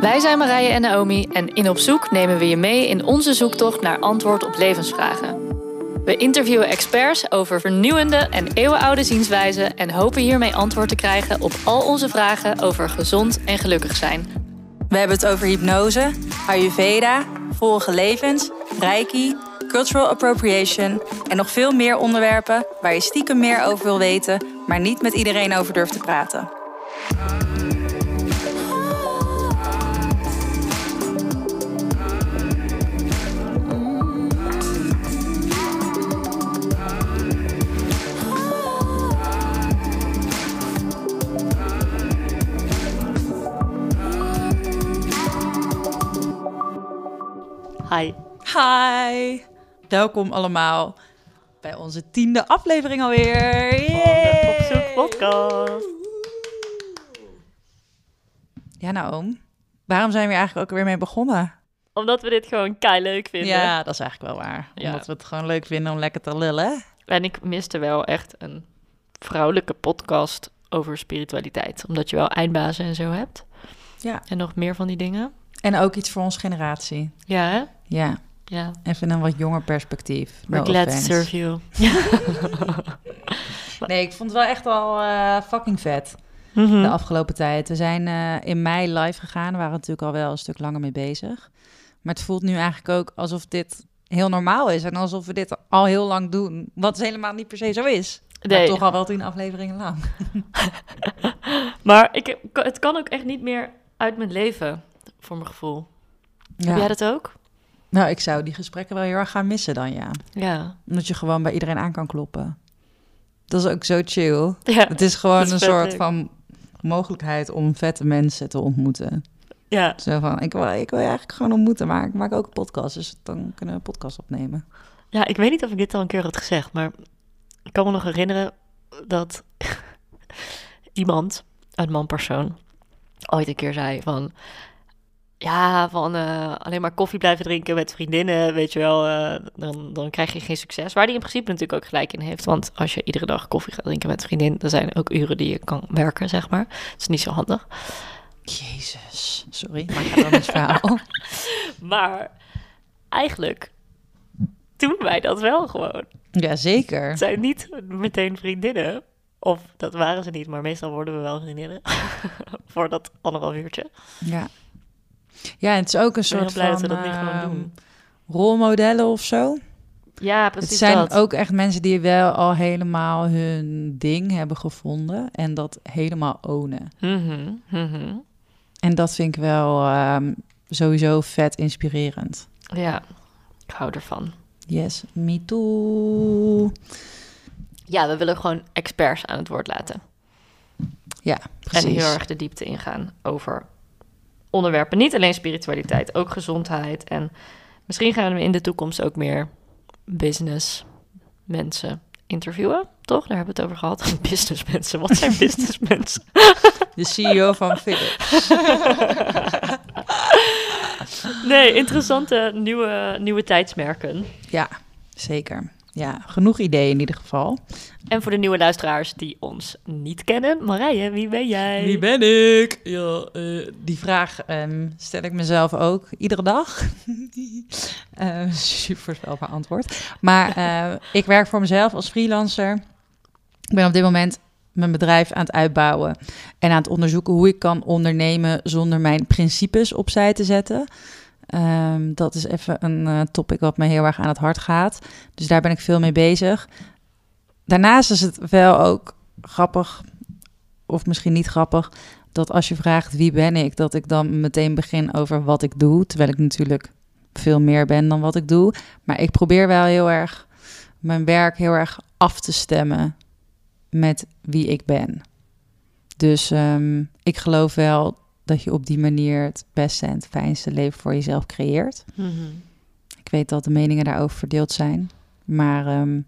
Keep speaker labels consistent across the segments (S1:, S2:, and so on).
S1: Wij zijn Marije en Naomi en in Op Zoek nemen we je mee in onze zoektocht naar antwoord op levensvragen. We interviewen experts over vernieuwende en eeuwenoude zienswijzen en hopen hiermee antwoord te krijgen op al onze vragen over gezond en gelukkig zijn.
S2: We hebben het over hypnose, Ayurveda, vorige levens, Reiki, cultural appropriation en nog veel meer onderwerpen waar je stiekem meer over wil weten, maar niet met iedereen over durft te praten.
S3: Hi.
S2: Hi! Welkom allemaal bij onze tiende aflevering alweer.
S3: Van de podcast.
S2: Ja, nou oom, waarom zijn we hier eigenlijk ook weer mee begonnen?
S3: Omdat we dit gewoon kei leuk vinden.
S2: Ja, dat is eigenlijk wel waar.
S3: Ja.
S2: Omdat we het gewoon leuk vinden om lekker te lullen.
S3: En ik miste wel echt een vrouwelijke podcast over spiritualiteit. Omdat je wel eindbazen en zo hebt.
S2: Ja.
S3: En nog meer van die dingen.
S2: En ook iets voor onze generatie.
S3: Ja, hè?
S2: Ja,
S3: Ja.
S2: even een wat jonger perspectief.
S3: We're
S2: No
S3: to
S2: offense.
S3: serve you.
S2: Nee, ik vond het wel echt al eh, fucking vet
S3: Mhm.
S2: de afgelopen tijd. We zijn eh, in mei live gegaan. We waren natuurlijk al wel een stuk langer mee bezig. Maar het voelt nu eigenlijk ook alsof dit heel normaal is. En alsof we dit al heel lang doen. Wat dus helemaal niet per se zo is. Maar
S3: Nee.
S2: toch al wel tien afleveringen lang.
S3: Maar ik, het kan ook echt niet meer uit mijn leven, voor mijn gevoel. Heb jij dat ook?
S2: Nou, ik zou die gesprekken wel heel erg gaan missen dan, ja.
S3: Ja.
S2: Omdat je gewoon bij iedereen aan kan kloppen. Dat is ook zo chill.
S3: Ja.
S2: Het is gewoon
S3: is
S2: een soort
S3: leuk.
S2: van mogelijkheid om vette mensen te ontmoeten.
S3: ja.
S2: Zo van, ik wil, ik wil je eigenlijk gewoon ontmoeten, maar ik maak ook een podcast. Dus dan kunnen we een podcast opnemen.
S3: Ja, ik weet niet of ik dit al een keer had gezegd, maar ik kan me nog herinneren dat iemand, een man-persoon, ooit een keer zei van... Ja, van eh, alleen maar koffie blijven drinken met vriendinnen, weet je wel, eh, dan, dan krijg je geen succes. Waar die in principe natuurlijk ook gelijk in heeft. Want als je iedere dag koffie gaat drinken met een vriendin, dan zijn er ook uren die je kan werken, zeg maar. Het is niet zo handig.
S2: Jezus, sorry, maar ik ga dan het verhaal.
S3: Maar eigenlijk doen wij dat wel gewoon.
S2: Ja, zeker.
S3: Het zijn niet meteen vriendinnen. Of dat waren ze niet, maar meestal worden we wel vriendinnen. Voor dat anderhalf uurtje.
S2: Ja. Ja, en het is ook een soort van
S3: dat niet gewoon doen.
S2: rolmodellen of zo.
S3: Ja, precies
S2: het zijn
S3: dat.
S2: ook echt mensen die wel al helemaal hun ding hebben gevonden en dat helemaal ownen.
S3: Mhm, mhm.
S2: En dat vind ik wel ehm, sowieso vet inspirerend.
S3: Ja, ik hou ervan.
S2: Yes, me too.
S3: Ja, we willen gewoon experts aan het woord laten.
S2: Ja, precies.
S3: En heel erg de diepte ingaan over onderwerpen. Niet alleen spiritualiteit, ook gezondheid. En misschien gaan we in de toekomst ook meer business mensen interviewen. Toch? Daar hebben we het over gehad. Businessmensen. Wat zijn businessmensen?
S2: De CEO van Philips.
S3: Nee, interessante nieuwe, nieuwe tijdsmerken.
S2: Ja, zeker. Ja, genoeg ideeën in ieder geval.
S3: En voor de nieuwe luisteraars die ons niet kennen. Marije, wie ben jij?
S2: Wie ben ik? Ja, eh, die vraag ehm, stel ik mezelf ook iedere dag. Eh, super voorspelbaar antwoord. Maar eh, ik werk voor mezelf als freelancer. Ik ben op dit moment mijn bedrijf aan het uitbouwen en aan het onderzoeken hoe ik kan ondernemen zonder mijn principes opzij te zetten. Ehm, dat is even een eh, topic wat me heel erg aan het hart gaat. Dus daar ben ik veel mee bezig. Daarnaast is het wel ook grappig, of misschien niet grappig, dat als je vraagt wie ben ik, dat ik dan meteen begin over wat ik doe. Terwijl ik natuurlijk veel meer ben dan wat ik doe. Maar ik probeer wel heel erg mijn werk heel erg af te stemmen met wie ik ben. Dus ehm, ik geloof wel dat je op die manier het beste en het fijnste leven voor jezelf creëert.
S3: Mhm.
S2: Ik weet dat de meningen daarover verdeeld zijn. Maar ehm,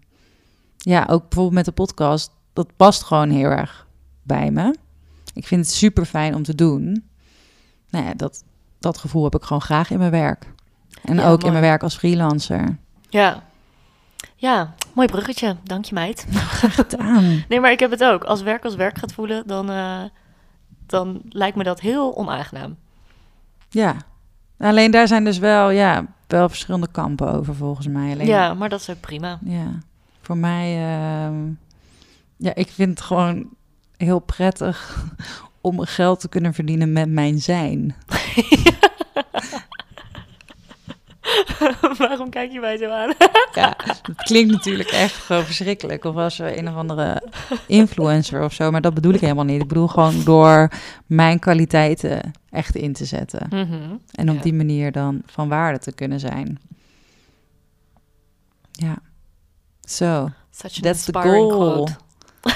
S2: ja, ook bijvoorbeeld met de podcast, dat past gewoon heel erg bij me. Ik vind het super fijn om te doen. Nou ja, dat, dat gevoel heb ik gewoon graag in mijn werk. En
S3: Ja,
S2: ook
S3: mooi.
S2: in mijn werk als freelancer.
S3: Ja. Ja, mooi bruggetje. Dank je, meid.
S2: Gedaan.
S3: Nee, maar ik heb het ook. Als werk als werk gaat voelen, dan, eh, dan lijkt me dat heel onaangenaam.
S2: Ja. Alleen daar zijn dus wel, ja, wel verschillende kampen over volgens mij. Alleen,
S3: Ja, maar dat is ook prima.
S2: Ja, voor mij, ehm, ja, ik vind het gewoon heel prettig om geld te kunnen verdienen met mijn zijn.
S3: Waarom kijk je mij zo aan?
S2: Ja, het klinkt natuurlijk echt gewoon verschrikkelijk. Of als we een of andere influencer of zo, maar dat bedoel ik helemaal niet. Ik bedoel gewoon door mijn kwaliteiten echt in te zetten.
S3: Mhm.
S2: En op
S3: Ja.
S2: die manier dan van waarde te kunnen zijn. Ja. So,
S3: Such an
S2: that's the goal.
S3: quote.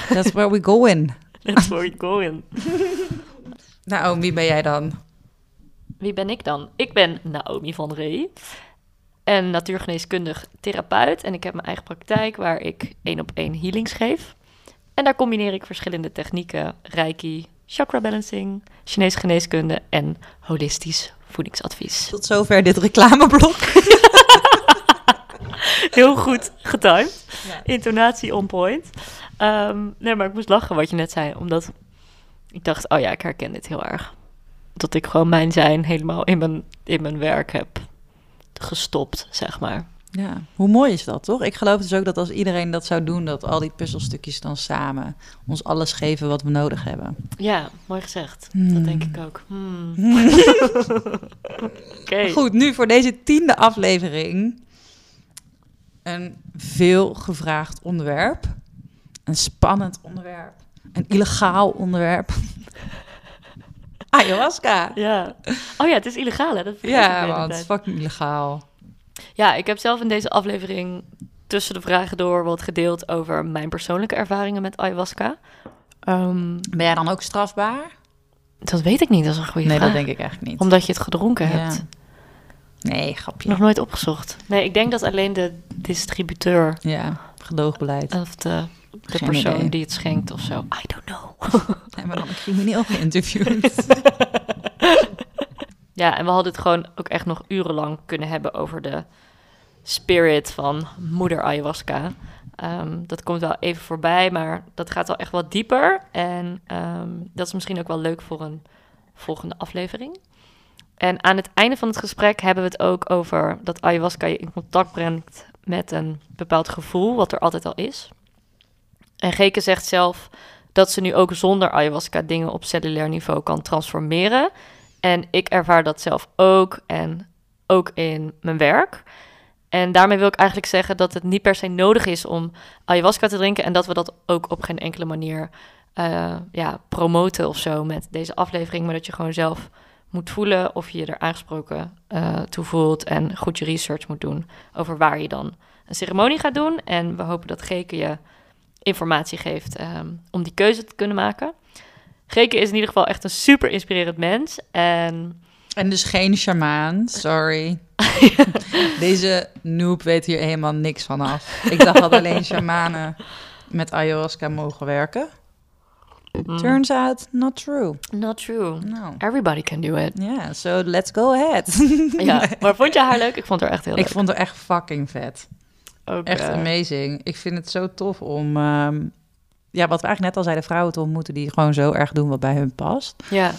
S2: That's where we go in.
S3: That's where you going.
S2: Nou, wie ben jij dan?
S3: Wie ben ik dan? Ik ben Naomi van Ree. En natuurgeneeskundig therapeut. En ik heb mijn eigen praktijk waar ik één op één healings geef. En daar combineer ik verschillende technieken. Reiki, chakra balancing, Chinese geneeskunde en holistisch voedingsadvies.
S2: Tot zover dit reclameblok.
S3: Heel goed getimed.
S2: Ja.
S3: Intonatie on point. Ehm, nee, maar ik moest lachen wat je net zei. Omdat ik dacht, oh ja, ik herken dit heel erg. Dat ik gewoon mijn zijn helemaal in mijn, in mijn werk heb gestopt, zeg maar.
S2: Ja, hoe mooi is dat, toch? Ik geloof dus ook dat als iedereen dat zou doen, dat al die puzzelstukjes dan samen ons alles geven wat we nodig hebben.
S3: Ja, mooi gezegd.
S2: Hmm.
S3: Dat denk ik ook. Hmm. Oké.
S2: Goed, nu voor deze tiende aflevering een veel gevraagd onderwerp. Een spannend onderwerp. Een illegaal onderwerp. Ayahuasca.
S3: Ja. Oh ja, het is illegaal, hè? Dat
S2: Ja, want
S3: tijd.
S2: fucking illegaal.
S3: Ja, ik heb zelf in deze aflevering tussen de vragen door wat gedeeld over mijn persoonlijke ervaringen met ayahuasca. Ehm,
S2: Ben jij dan ook strafbaar?
S3: dat weet ik niet, dat is een goede
S2: Nee,
S3: vraag.
S2: dat denk ik eigenlijk niet.
S3: Omdat je het gedronken
S2: Ja.
S3: hebt.
S2: Nee, grapje.
S3: Nog nooit opgezocht. Nee, ik denk dat alleen de distributeur
S2: Ja, gedoogbeleid.
S3: of de, de
S2: Geen
S3: persoon
S2: idee.
S3: die het schenkt of zo. I don't know.
S2: Hebben we dan een crimineel geïnterviewd?
S3: Ja, en we hadden het gewoon ook echt nog urenlang kunnen hebben over de spirit van moeder ayahuasca. Ehm, dat komt wel even voorbij, maar dat gaat wel echt wat dieper. En ehm, dat is misschien ook wel leuk voor een volgende aflevering. En aan het einde van het gesprek hebben we het ook over dat ayahuasca je in contact brengt met een bepaald gevoel, wat er altijd al is. En Geke zegt zelf dat ze nu ook zonder ayahuasca dingen op cellulair niveau kan transformeren. En ik ervaar dat zelf ook en ook in mijn werk. En daarmee wil ik eigenlijk zeggen dat het niet per se nodig is om ayahuasca te drinken en dat we dat ook op geen enkele manier eh, ja, promoten of zo met deze aflevering, maar dat je gewoon zelf moet voelen of je je er aangesproken eh toe voelt en goed je research moet doen over waar je dan een ceremonie gaat doen. En we hopen dat Geke je informatie geeft ehm, om die keuze te kunnen maken. Geke is in ieder geval echt een super inspirerend mens. En
S2: En dus geen shamaan, sorry. Deze noob weet hier helemaal niks van af. Ik dacht dat alleen shamanen met ayahuasca mogen werken.
S3: mm,
S2: Turns out, not true.
S3: not true.
S2: Nou,
S3: Everybody can do it.
S2: ja, so let's go ahead.
S3: Ja, maar vond je haar leuk? Ik vond haar echt heel leuk.
S2: Ik vond haar echt fucking vet.
S3: Ook,
S2: Echt
S3: eh,
S2: amazing. Ik vind het zo tof om, ehm, ja, wat we eigenlijk net al zeiden, vrouwen te ontmoeten die gewoon zo erg doen wat bij hun past.
S3: Ja,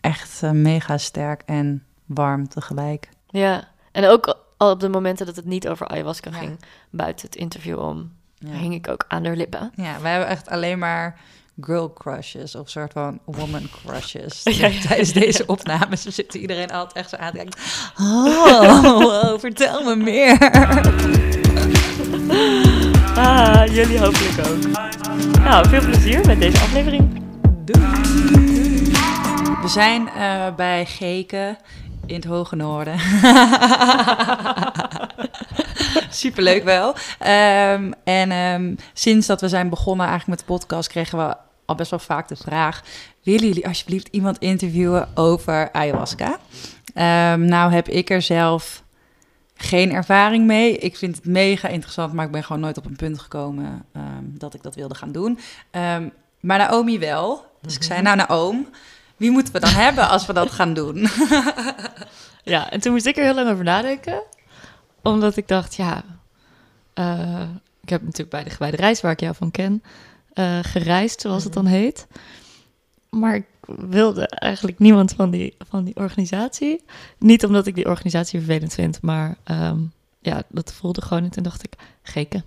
S2: Echt eh, mega sterk en warm tegelijk.
S3: ja. En ook al op de momenten dat het niet over ayahuasca
S2: Ja.
S3: ging, buiten het interview om,
S2: Ja.
S3: hing ik ook aan haar lippen.
S2: Ja, wij hebben echt alleen maar girl crushes of soort van woman crushes.
S3: Ja, ja,
S2: Tijdens deze opnames zit iedereen altijd echt zo aan te kijken. Oh, wow, vertel me meer.
S3: Ah, jullie hopelijk ook. Nou, veel plezier met deze aflevering.
S2: We zijn eh, bij Geken in het Hoge Noorden. Superleuk wel. Ehm, en ehm, sinds dat we zijn begonnen eigenlijk met de podcast... kregen we al best wel vaak de vraag... willen jullie alsjeblieft iemand interviewen over ayahuasca? Ehm, nou heb ik er zelf geen ervaring mee. Ik vind het mega interessant, maar ik ben gewoon nooit op een punt gekomen... ehm, dat ik dat wilde gaan doen. Ehm, maar Naomi wel. Dus ik zei, nou Naomi... Wie moeten we dan hebben als we dat gaan doen?
S3: Ja, en toen moest ik er heel lang over nadenken. Omdat ik dacht, ja... eh, ik heb natuurlijk bij de gewijde reis, waar ik jou van ken... eh, gereisd, zoals het dan heet.
S4: maar ik wilde eigenlijk niemand van die, van die organisatie. Niet omdat ik die organisatie vervelend vind, maar ehm, ja, dat voelde gewoon niet. En dacht ik, geken.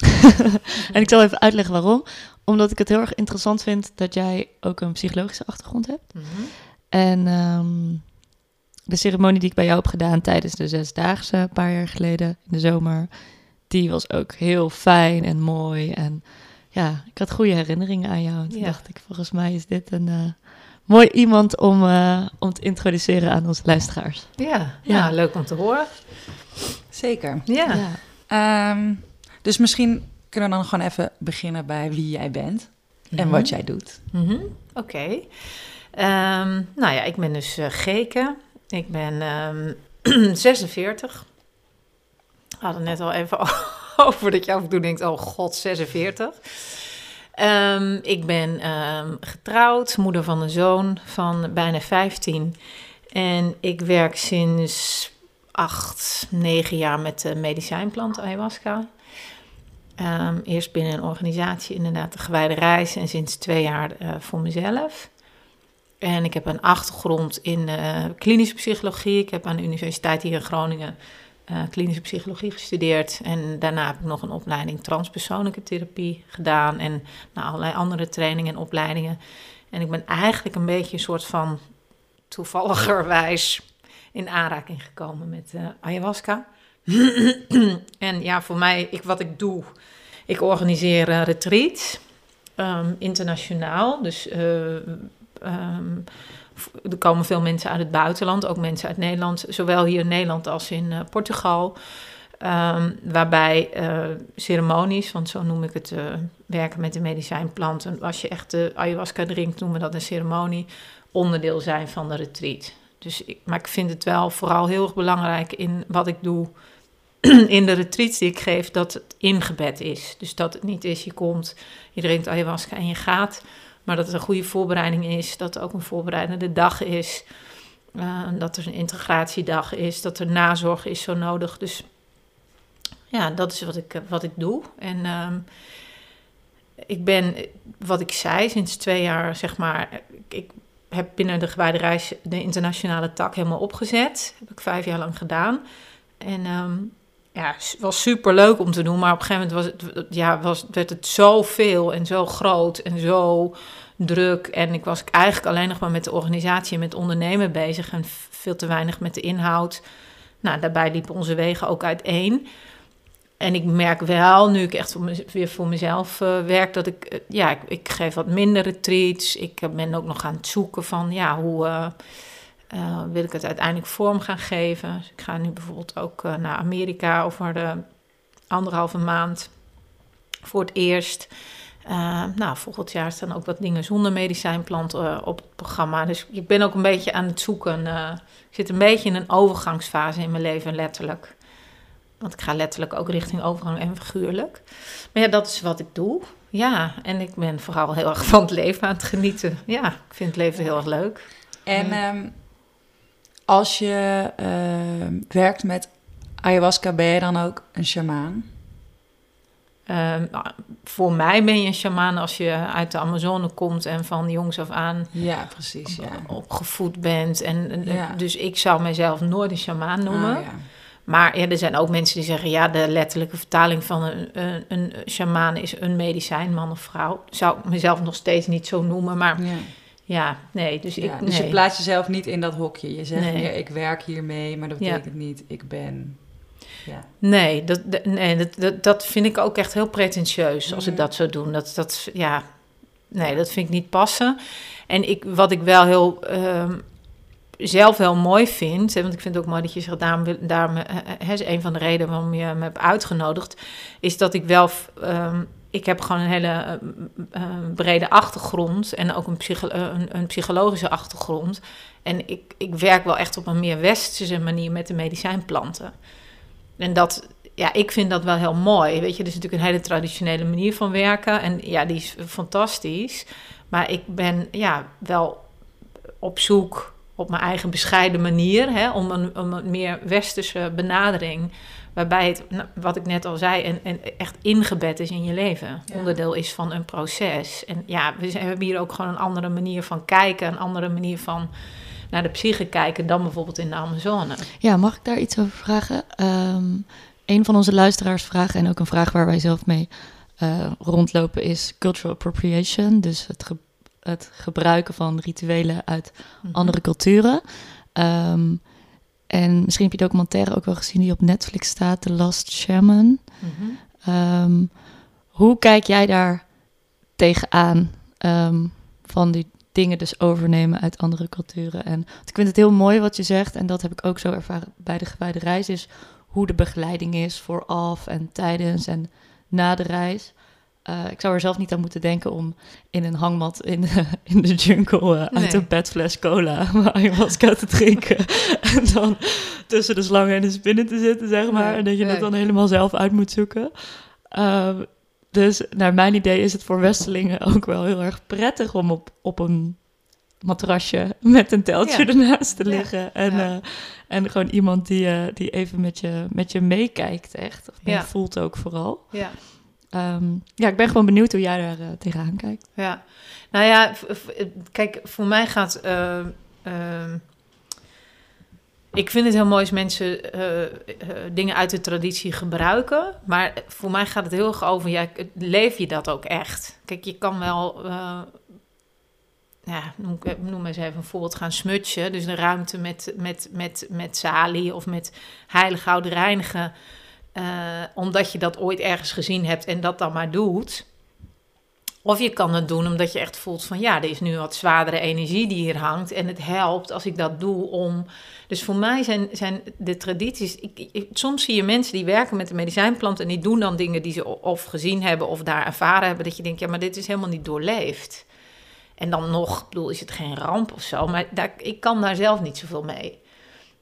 S4: en ik zal even uitleggen waarom. Omdat ik het heel erg interessant vind dat jij ook een psychologische achtergrond hebt.
S5: Mhm.
S4: En ehm, de ceremonie die ik bij jou heb gedaan tijdens de Zesdaagse, een paar jaar geleden in de zomer, die was ook heel fijn en mooi. En ja, ik had goede herinneringen aan jou. En toen
S5: Ja.
S4: dacht ik, volgens mij is dit een eh, mooi iemand om, eh, om te introduceren aan onze luisteraars.
S5: Ja,
S4: Ja.
S5: ja. leuk om te horen.
S2: Zeker.
S5: Ja.
S2: Ehm, dus misschien kunnen we dan gewoon even beginnen bij wie jij bent en
S5: Mhm.
S2: wat jij doet.
S5: Mhm, Oké. Ehm, nou ja, ik ben dus eh Geke. Ik ben ehm 46. We hadden net al even over dat je af en toe denkt, oh god, 46. Ehm, ik ben ehm, getrouwd, moeder van een zoon van bijna 15. En ik werk sinds acht, negen jaar met de medicijnplant ayahuasca. Ehm, eerst binnen een organisatie, inderdaad, de Gewijde Reis. En sinds twee jaar eh, voor mezelf. En ik heb een achtergrond in eh, klinische psychologie. Ik heb aan de Universiteit hier in Groningen eh, klinische psychologie gestudeerd. En daarna heb ik nog een opleiding transpersoonlijke therapie gedaan. En nou, allerlei andere trainingen en opleidingen. En ik ben eigenlijk een beetje een soort van toevalligerwijs in aanraking gekomen met eh, ayahuasca. en ja, voor mij, ik, wat ik doe, ik organiseer eh, retreats, ehm, internationaal. Dus eh, ehm, er komen veel mensen uit het buitenland, ook mensen uit Nederland, zowel hier in Nederland als in eh, Portugal. Ehm, waarbij eh, ceremonies, want zo noem ik het, eh, werken met de medicijnplanten. Als je echt de ayahuasca drinkt, noemen we dat een ceremonie, onderdeel zijn van de retreat. Dus ik, maar ik vind het wel vooral heel erg belangrijk in wat ik doe in de retreats die ik geef, dat het ingebed is. Dus dat het niet is, je komt, je drinkt ayahuasca en je gaat. Maar dat het een goede voorbereiding is, dat het ook een voorbereidende dag is. eh, dat er een integratiedag is, dat er nazorg is zo nodig. Dus ja, dat is wat ik, eh, wat ik doe. En ehm, ik ben, wat ik zei, sinds twee jaar, zeg maar, ik, ik heb binnen de gewijde reis de internationale tak helemaal opgezet. heb ik vijf jaar lang gedaan. En ehm, ja, was super leuk om te doen, maar op een gegeven moment was het, ja, was, werd het zoveel en zo groot en zo druk. En ik was eigenlijk alleen nog maar met de organisatie en met ondernemen bezig en veel te weinig met de inhoud. Nou, daarbij liepen onze wegen ook uiteen. En ik merk wel, nu ik echt voor weer voor mezelf eh, werk, dat ik, eh, ja, ik, ik geef wat minder retreats. Ik eh, ben ook nog aan het zoeken van, ja, hoe eh, wil ik het uiteindelijk vorm gaan geven. Dus ik ga nu bijvoorbeeld ook eh, naar Amerika over de anderhalve maand voor het eerst. Eh, nou, volgend jaar staan ook wat dingen zonder medicijnplant op het programma. Dus ik ben ook een beetje aan het zoeken. ik zit een beetje in een overgangsfase in mijn leven, letterlijk. Want ik ga letterlijk ook richting overgang en figuurlijk. Maar ja, dat is wat ik doe. Ja, en ik ben vooral heel erg van het leven aan het genieten. Ja, ik vind het leven heel erg leuk.
S2: En ehm, als je ehm, werkt met ayahuasca, ben je dan ook een shamaan?
S5: Ehm, nou, voor mij ben je een shamaan als je uit de Amazone komt en van jongs af aan
S2: Ja, precies. Ja.
S5: opgevoed bent. En,
S2: Ja.
S5: Dus ik zou mezelf nooit een shamaan noemen.
S2: Ah, ja.
S5: Maar ja, er zijn ook mensen die zeggen... ja, de letterlijke vertaling van een, een, is een medicijn, man of vrouw. Zou ik mezelf nog steeds niet zo noemen, maar
S2: Ja.
S5: Ja, nee. Dus,
S2: Ja,
S5: ik,
S2: dus
S5: nee.
S2: je plaatst jezelf niet in dat hokje. Je zegt
S5: Nee.
S2: meer, ik werk hiermee, maar dat
S5: Ja.
S2: betekent niet, ik ben... Ja.
S5: Nee, dat, nee dat, dat, dat vind ik ook echt heel pretentieus als ik
S2: Mhm.
S5: dat zou doen. Dat, dat, ja, nee, dat vind ik niet passen. En ik, wat ik wel heel ehm, zelf heel mooi vind, hè, want ik vind het ook mooi dat je zegt, daarom, daarom eh, hè, is een van de redenen waarom je me hebt uitgenodigd, is dat ik wel, ehm, ik heb gewoon een hele eh, eh, brede achtergrond en ook eh, een, een psychologische achtergrond. En ik, ik werk wel echt op een meer westerse manier met de medicijnplanten. En dat, ja, ik vind dat wel heel mooi. Weet je, er is natuurlijk een hele traditionele manier van werken. En ja, die is fantastisch. Maar ik ben ja, wel op zoek op mijn eigen bescheiden manier, hè, om, een, om een meer westerse benadering, waarbij het, nou, wat ik net al zei, en, en echt ingebed is in je leven.
S2: Ja.
S5: Onderdeel is van een proces. En ja, we zijn- we hebben hier ook gewoon een andere manier van kijken, een andere manier van naar de psyche kijken dan bijvoorbeeld in de Amazone.
S3: Ja, mag ik daar iets over vragen? Ehm een van onze luisteraars vragen, en ook een vraag waar wij zelf mee eh, rondlopen, is cultural appropriation. Dus het, ge- het gebruiken van rituelen uit
S5: Mhm.
S3: andere culturen. Ehm, en misschien heb je de documentaire ook wel gezien die op Netflix staat, The Last Shaman.
S5: Mhm.
S3: Ehm, hoe kijk jij daar tegenaan ehm, van die dingen dus overnemen uit andere culturen? En ik vind het heel mooi wat je zegt, en dat heb ik ook zo ervaren bij de gewijde reis, is hoe de begeleiding is vooraf en tijdens en na de reis. Eh, ik zou er zelf niet aan moeten denken om in een hangmat in, in de jungle eh, uit
S5: Nee.
S3: een petfles cola ayahuasca te drinken. en dan tussen de slangen en de spinnen te zitten, zeg maar.
S5: Nee,
S3: en dat je
S5: nee.
S3: dat dan helemaal zelf uit moet zoeken. Ehm, dus naar mijn idee is het voor Westelingen ook wel heel erg prettig om op, op een matrasje met een teltje
S5: Ja.
S3: ernaast te
S5: Ja.
S3: liggen. En,
S5: Ja.
S3: eh, en gewoon iemand die, eh, die even met je, met je meekijkt, echt. Of
S5: Ja.
S3: voelt ook vooral.
S5: Ja.
S3: Ehm, ja, ik ben gewoon benieuwd hoe jij daar eh, tegenaan kijkt.
S5: Ja, nou ja, kijk, voor mij gaat. eh, ehm, ik vind het heel mooi als mensen eh, dingen uit de traditie gebruiken. Maar voor mij gaat het heel erg over, ja, leef je dat ook echt? Kijk, je kan wel, ja, noem, noem eens even een voorbeeld, gaan smutsen. Dus een ruimte met, met, met, met salie of met heilig oude reinigen. Eh, omdat je dat ooit ergens gezien hebt en dat dan maar doet. Of je kan het doen omdat je echt voelt van ja, er is nu wat zwaardere energie die hier hangt. En het helpt als ik dat doe om. Dus voor mij zijn, zijn de tradities. Ik, ik- soms zie je mensen die werken met de medicijnplant en die doen dan dingen die ze of gezien hebben of daar ervaren hebben. Dat je denkt, ja, maar dit is helemaal niet doorleefd. En dan nog, ik bedoel, is het geen ramp of zo. Maar daar, ik kan daar zelf niet zoveel mee.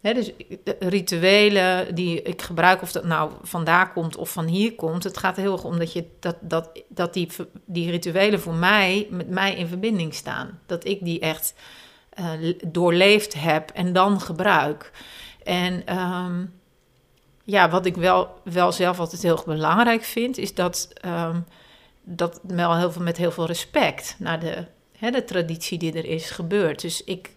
S5: Hè, dus rituelen die ik gebruik, of dat nou vandaar komt of van hier komt, het gaat heel erg om dat, je, dat, dat, dat die, die rituelen voor mij met mij in verbinding staan. Dat ik die echt eh, doorleefd heb en dan gebruik. En ehm, ja, wat ik wel, wel zelf altijd heel erg belangrijk vind, is dat, ehm, dat wel heel veel, met heel veel respect naar de, de traditie die er is gebeurd. Dus ik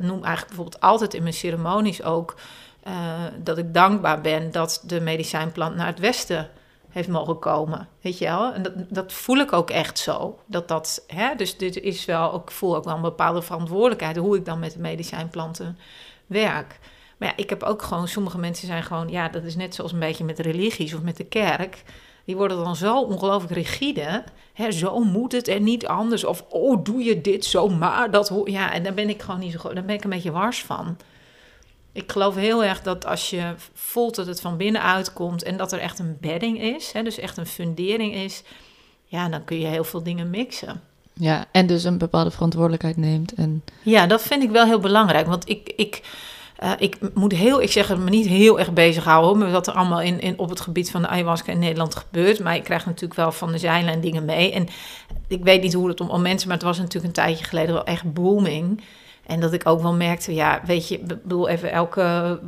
S5: noem eigenlijk bijvoorbeeld altijd in mijn ceremonies ook eh, dat ik dankbaar ben dat de medicijnplant naar het westen heeft mogen komen. Weet je wel? En dat, dat voel ik ook echt zo. Dat dat, hè? Dus dit is wel, ik voel ook wel een bepaalde verantwoordelijkheid hoe ik dan met de medicijnplanten werk. Maar ja, ik heb ook gewoon, sommige mensen zijn gewoon, ja, dat is net zoals een beetje met religies of met de kerk. Die worden dan zo ongelooflijk rigide. Hè, zo moet het en niet anders. Of, oh, doe je dit zo maar. Dat ja, en daar ben ik gewoon niet zo goed. Daar ben ik een beetje wars van. Ik geloof heel erg dat als je voelt dat het van binnenuit komt en dat er echt een bedding is, hè, dus echt een fundering is, ja, dan kun je heel veel dingen mixen.
S3: Ja, en dus een bepaalde verantwoordelijkheid neemt. En
S5: Ja, dat vind ik wel heel belangrijk. Want ik, ik, eh, ik moet heel, ik zeg het me niet heel erg bezighouden met wat er allemaal in, in, op het gebied van de ayahuasca in Nederland gebeurt. Maar ik krijg natuurlijk wel van de zijlijn dingen mee. En ik weet niet hoe het om, om mensen, maar het was natuurlijk een tijdje geleden wel echt booming. En dat ik ook wel merkte, ja, weet je, ik bedoel even elke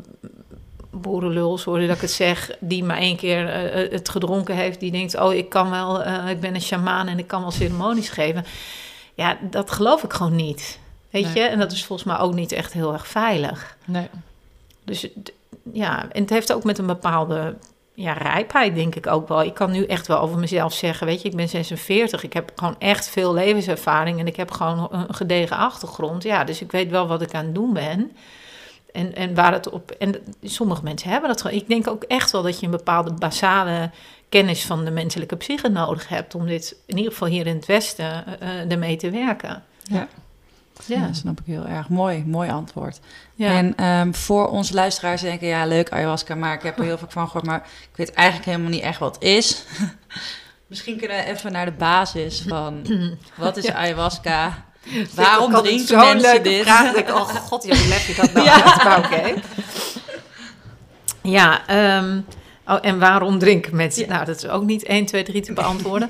S5: boerenlul, sorry dat ik het zeg, die maar één keer eh, het gedronken heeft, die denkt, oh, ik kan wel, eh, ik ben een sjamaan en ik kan wel ceremonies geven. Ja, dat geloof ik gewoon niet. Weet
S3: Nee.
S5: je? En dat is volgens mij ook niet echt heel erg veilig.
S3: nee.
S5: Dus ja, en het heeft ook met een bepaalde ja, rijpheid, denk ik ook wel. Ik kan nu echt wel over mezelf zeggen, weet je, ik ben 46. Ik heb gewoon echt veel levenservaring en ik heb gewoon een gedegen achtergrond. Ja, dus ik weet wel wat ik aan het doen ben. En, en waar het op. En sommige mensen hebben dat gewoon. Ik denk ook echt wel dat je een bepaalde basale kennis van de menselijke psyche nodig hebt om dit, in ieder geval hier in het Westen, eh, eh, ermee te werken.
S2: Ja. Ja, snap ik heel erg. Mooi, mooi antwoord.
S5: Ja.
S2: En ehm, voor onze luisteraars denken, ja, leuk ayahuasca, maar ik heb er heel veel van gehoord, maar ik weet eigenlijk helemaal niet echt wat het is. Misschien kunnen we even naar de basis van, wat is ayahuasca? Waarom drinken mensen dit?
S5: Vraag, dat ik, oh god, ja, hoe leg je dat nou
S2: Ja.
S5: uit? Maar oké. Ja, ehm, oh, en waarom drinken mensen? Nou, dat is ook niet 1, 2, 3 te beantwoorden.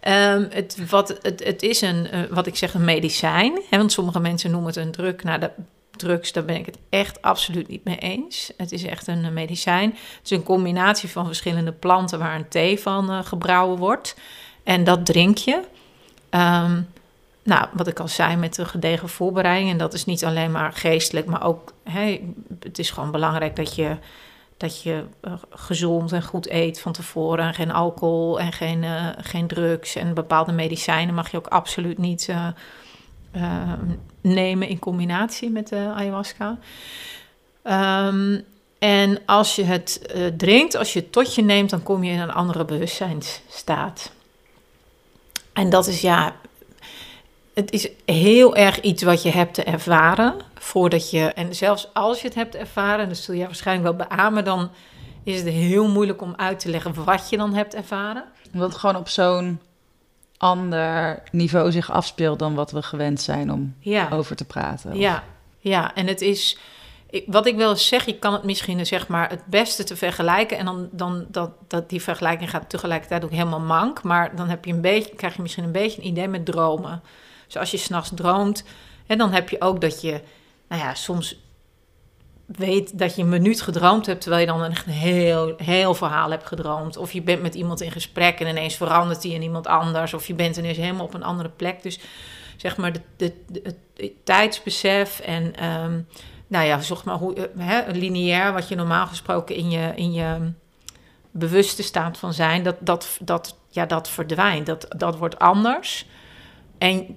S5: Ehm, het, wat, het, het is een, eh, wat ik zeg, een medicijn. Hè, want sommige mensen noemen het een druk. Nou, dat, drugs, daar ben ik het echt absoluut niet mee eens. Het is echt een medicijn. Het is een combinatie van verschillende planten waar een thee van uh, gebrouwen wordt. En dat drink je. Ehm, nou, wat ik al zei, met de gedegen voorbereiding. En dat is niet alleen maar geestelijk, maar ook... Hey, het is gewoon belangrijk dat je, dat je uh, gezond en goed eet van tevoren. En geen alcohol en geen, uh, geen drugs. En bepaalde medicijnen mag je ook absoluut niet uh, nemen in combinatie met de ayahuasca. Um, en als je het drinkt, als je het tot je neemt, dan kom je in een andere bewustzijnsstaat. En dat is ja, het is heel erg iets wat je hebt te ervaren voordat je, en zelfs als je het hebt ervaren, dus zul je waarschijnlijk wel beamen, dan is het heel moeilijk om uit te leggen wat je dan hebt ervaren.
S2: Omdat het gewoon op zo'n ander niveau zich afspeelt dan wat we gewend zijn om ja. over te praten. Of?
S5: Ja, ja, en het is, wat ik wel eens zeg, je kan het misschien zeg maar het beste te vergelijken. En dan, dan dat, dat die vergelijking gaat tegelijkertijd ook helemaal mank. Maar dan heb je een beetje, krijg je misschien een beetje een idee met dromen. Dus als je s'nachts droomt, en dan heb je ook dat je, nou ja, soms weet dat je een minuut gedroomd hebt, terwijl je dan een heel, heel verhaal hebt gedroomd. Of je bent met iemand in gesprek en ineens verandert die in iemand anders. Of je bent ineens helemaal op een andere plek. Dus zeg maar de, de, het tijdsbesef en um, nou ja, zeg maar hoe, hè, lineair, wat je normaal gesproken in je, in je bewuste staat van zijn, dat, dat, dat, ja, dat verdwijnt. Dat, dat wordt anders. En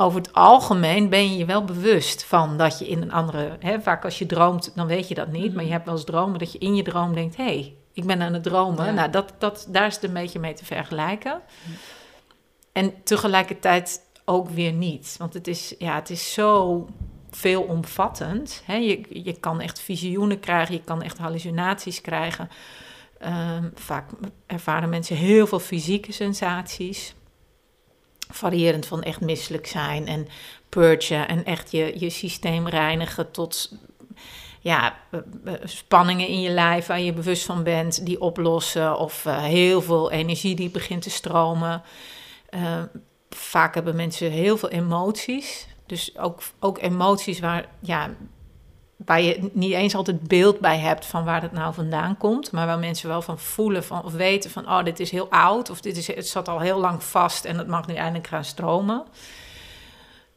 S5: over het algemeen ben je je wel bewust van dat je in een andere. Hè, vaak als je droomt, dan weet je dat niet. Maar je hebt wel eens dromen dat je in je droom denkt: hé, hey, ik ben aan het dromen. Nou, dat, dat, daar is het een beetje mee te vergelijken. En tegelijkertijd ook weer niet. Want het is, ja, het is zo veelomvattend. Hè? Je, je kan echt visioenen krijgen, je kan echt hallucinaties krijgen. Um, vaak ervaren mensen heel veel fysieke sensaties. Variërend van echt misselijk zijn en purgen en echt je, je systeem reinigen tot ja, spanningen in je lijf waar je bewust van bent, die oplossen. Of uh, heel veel energie die begint te stromen. Vaak hebben mensen heel veel emoties. Dus ook, ook emoties waar, ja, waar je niet eens altijd beeld bij hebt van waar het nou vandaan komt. Maar waar mensen wel van voelen van, of weten van, oh, dit is heel oud. Of dit is, het zat al heel lang vast en het mag nu eindelijk gaan stromen.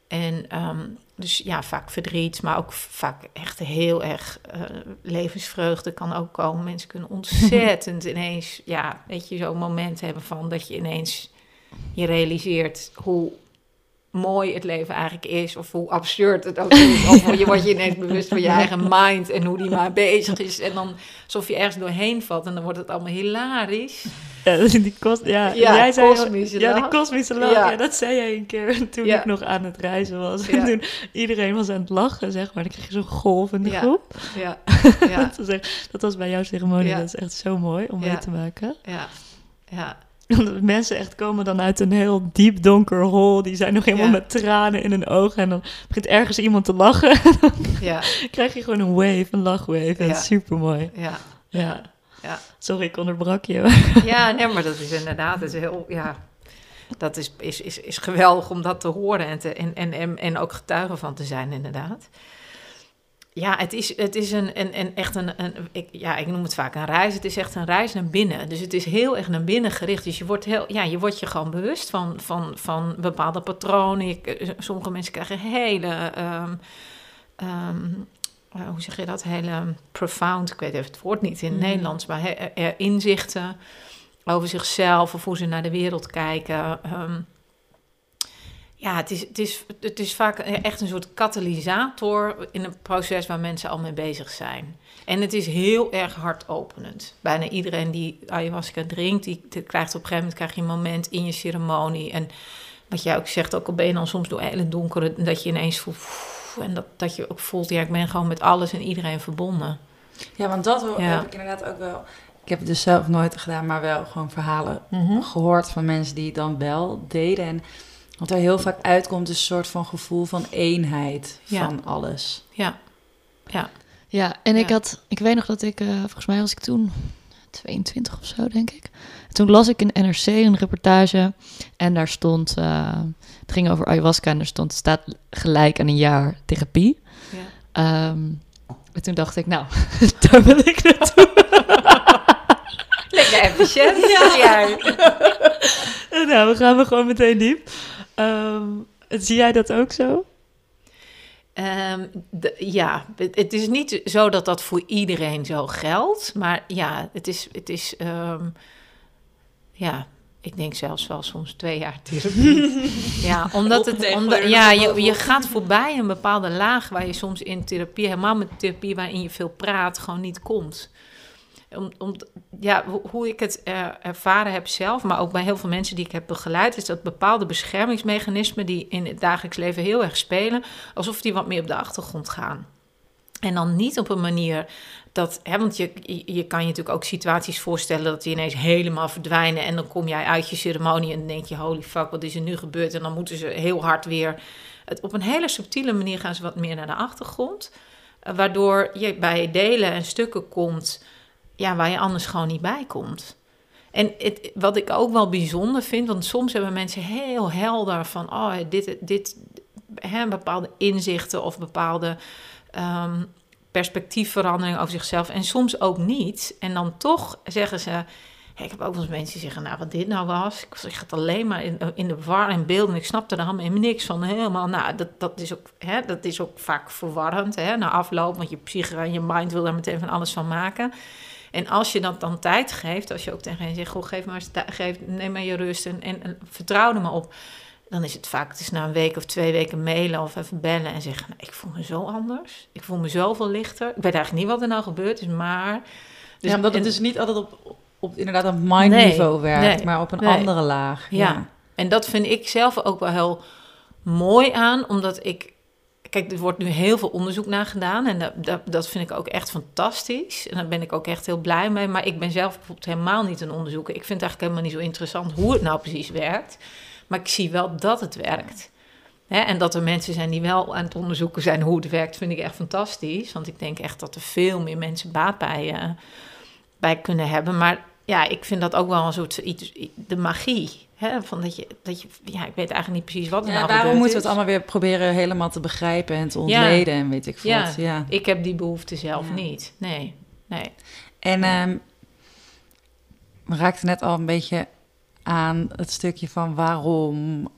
S5: En um, dus ja, vaak verdriet, maar ook vaak echt heel erg uh, levensvreugde kan ook komen. Mensen kunnen ontzettend ineens, ja, weet je, zo'n moment hebben van dat je ineens je realiseert hoe mooi het leven eigenlijk is, of hoe absurd het ook is. Of je wordt je ineens bewust van je eigen mind en hoe die maar bezig is. En dan alsof je ergens doorheen valt en dan wordt het allemaal hilarisch.
S3: Ja, die kost, ja,
S5: ja
S3: jij zei,
S5: kosmische
S3: ja, die kosmische lach. Ja. dat zei jij een keer toen
S5: Ja.
S3: ik nog aan het reizen was. En toen iedereen was aan het lachen, zeg maar. Dan kreeg je zo'n golf in de groep.
S5: Ja, ja,
S3: Dat, was echt- dat was bij jouw ceremonie. Dat is echt zo mooi om mee te maken.
S5: ja, ja,
S3: mensen echt komen dan uit een heel diep donker hol. Die zijn nog helemaal
S5: Ja.
S3: met tranen in hun ogen. En dan begint ergens iemand te lachen.
S5: ja,
S3: krijg je gewoon een wave, een lachwave.
S5: Ja.
S3: super mooi.
S5: ja.
S3: Ja.
S5: Ja.
S3: Sorry, ik onderbrak je.
S5: Ja, nee, maar dat is inderdaad, dat is heel, ja, dat is, is, is, is geweldig om dat te horen en, te, en, en, en, en ook getuige van te zijn, inderdaad. Ja, het is, het is een, een, een echt een, een ik, ja, ik noem het vaak een reis. Het is echt een reis naar binnen. Dus het is heel erg naar binnen gericht. Dus je wordt, heel, ja, je, wordt je gewoon bewust van, van, van bepaalde patronen. Eh, sommige mensen krijgen hele, ehm, ehm, eh, hoe zeg je dat, hele profound, ik weet even het woord niet in het
S2: Mhm.
S5: Nederlands, maar he- inzichten over zichzelf of hoe ze naar de wereld kijken. Ehm, ja, het is, het, is, het is vaak echt een soort katalysator in een proces waar mensen al mee bezig zijn. En het is heel erg hartopenend. Bijna iedereen die ayahuasca drinkt, die, die krijgt op een gegeven moment krijg je een moment in je ceremonie. En wat jij ook zegt, ook al ben je dan soms door hele donkere, dat je ineens voelt. En dat, dat je ook voelt, ja, ik ben gewoon met alles en iedereen verbonden.
S2: Ja, want dat
S5: Ja.
S2: heb ik inderdaad ook wel. Ik heb het dus zelf nooit gedaan, maar wel gewoon verhalen gehoord van mensen die het dan wel deden. En wat er heel vaak uitkomt, is een soort van gevoel van eenheid
S5: Ja.
S2: van alles.
S5: Ja, ja,
S3: Ja, en ik
S5: Ja.
S3: had, ik weet nog dat ik, eh, volgens mij was ik toen 22 of zo, denk ik. Toen las ik in NRC een reportage en daar stond, eh, het ging over ayahuasca en er stond, het staat gelijk aan een jaar therapie.
S5: ja.
S3: Ehm, en toen dacht ik, nou, daar wil ik naartoe.
S5: Lekker efficiënt. Ja.
S3: nou, we gaan we gewoon meteen diep. Ehm, zie jij dat ook zo?
S5: Ehm, de- ja, het, het is niet zo dat dat voor iedereen zo geldt. Maar ja, het is, het is ehm, ja, ik denk zelfs wel soms twee jaar therapie. ja, omdat het, omdat, ja, je, je gaat voorbij een bepaalde laag waar je soms in therapie, helemaal met therapie waarin je veel praat, gewoon niet komt. Om, om, ja, hoe- ik het eh, ervaren heb zelf, maar ook bij heel veel mensen die ik heb begeleid, is dat bepaalde beschermingsmechanismen die in het dagelijks leven heel erg spelen, alsof die wat meer op de achtergrond gaan. En dan niet op een manier dat, hè, want je, je, je kan je natuurlijk ook situaties voorstellen dat die ineens helemaal verdwijnen en dan kom jij uit je ceremonie en dan denk je, holy fuck, wat is er nu gebeurd? En dan moeten ze heel hard weer, het, op een hele subtiele manier gaan ze wat meer naar de achtergrond, eh, waardoor je bij delen en stukken komt, ja, waar je anders gewoon niet bij komt. En het, wat ik ook wel bijzonder vind, want soms hebben mensen heel helder van, oh, dit, dit, bepaalde inzichten of bepaalde ehm, perspectiefverandering over zichzelf en soms ook niet. En dan toch zeggen ze, ik heb ook wel eens mensen die zeggen, nou, wat dit nou was, ik was echt alleen maar in, in de war en beelden, ik snapte er helemaal niks van, helemaal, nou, dat, dat, is, ook, hè, dat is ook vaak verwarrend, hè, na afloop, want je psyche en je mind wil daar meteen van alles van maken. En als je dat dan tijd geeft, als je ook tegen hen zegt, goh, geef maar geef, neem maar je rust en, en, en vertrouw er maar op. Dan is het vaak, het is na een week of twee weken mailen of even bellen en zeggen, nou, ik voel me zo anders. Ik voel me zoveel lichter. Ik weet eigenlijk niet wat er nou gebeurd is, maar... Dus,
S2: ja, omdat het
S5: en-
S2: dus niet altijd op, op, inderdaad een mindniveau
S5: Nee,
S2: werkt,
S5: nee,
S2: maar op een
S5: nee.
S2: andere laag.
S5: Ja. En dat vind ik zelf ook wel heel mooi aan, omdat ik. Kijk, er wordt nu heel veel onderzoek naar gedaan en dat, dat, dat vind ik ook echt fantastisch. En daar ben ik ook echt heel blij mee. Maar ik ben zelf bijvoorbeeld helemaal niet een onderzoeker. Ik vind het eigenlijk helemaal niet zo interessant hoe het nou precies werkt. Maar ik zie wel dat het werkt. En dat er mensen zijn die wel aan het onderzoeken zijn hoe het werkt, vind ik echt fantastisch. Want ik denk echt dat er veel meer mensen baat bij, eh, bij kunnen hebben. Maar ja, ik vind dat ook wel een soort iets, de magie. Hè, van dat je, dat je, ja, ik weet eigenlijk niet precies wat er
S2: Ja,
S5: nou
S2: waarom
S5: gebeurd
S2: moeten we het allemaal weer proberen helemaal te begrijpen en te ontleden en weet ik wat.
S5: Ja.
S2: Ja.
S5: Ik heb die behoefte zelf
S2: Ja.
S5: niet. Nee, nee.
S2: En ehm, we raakten net al een beetje aan het stukje van waarom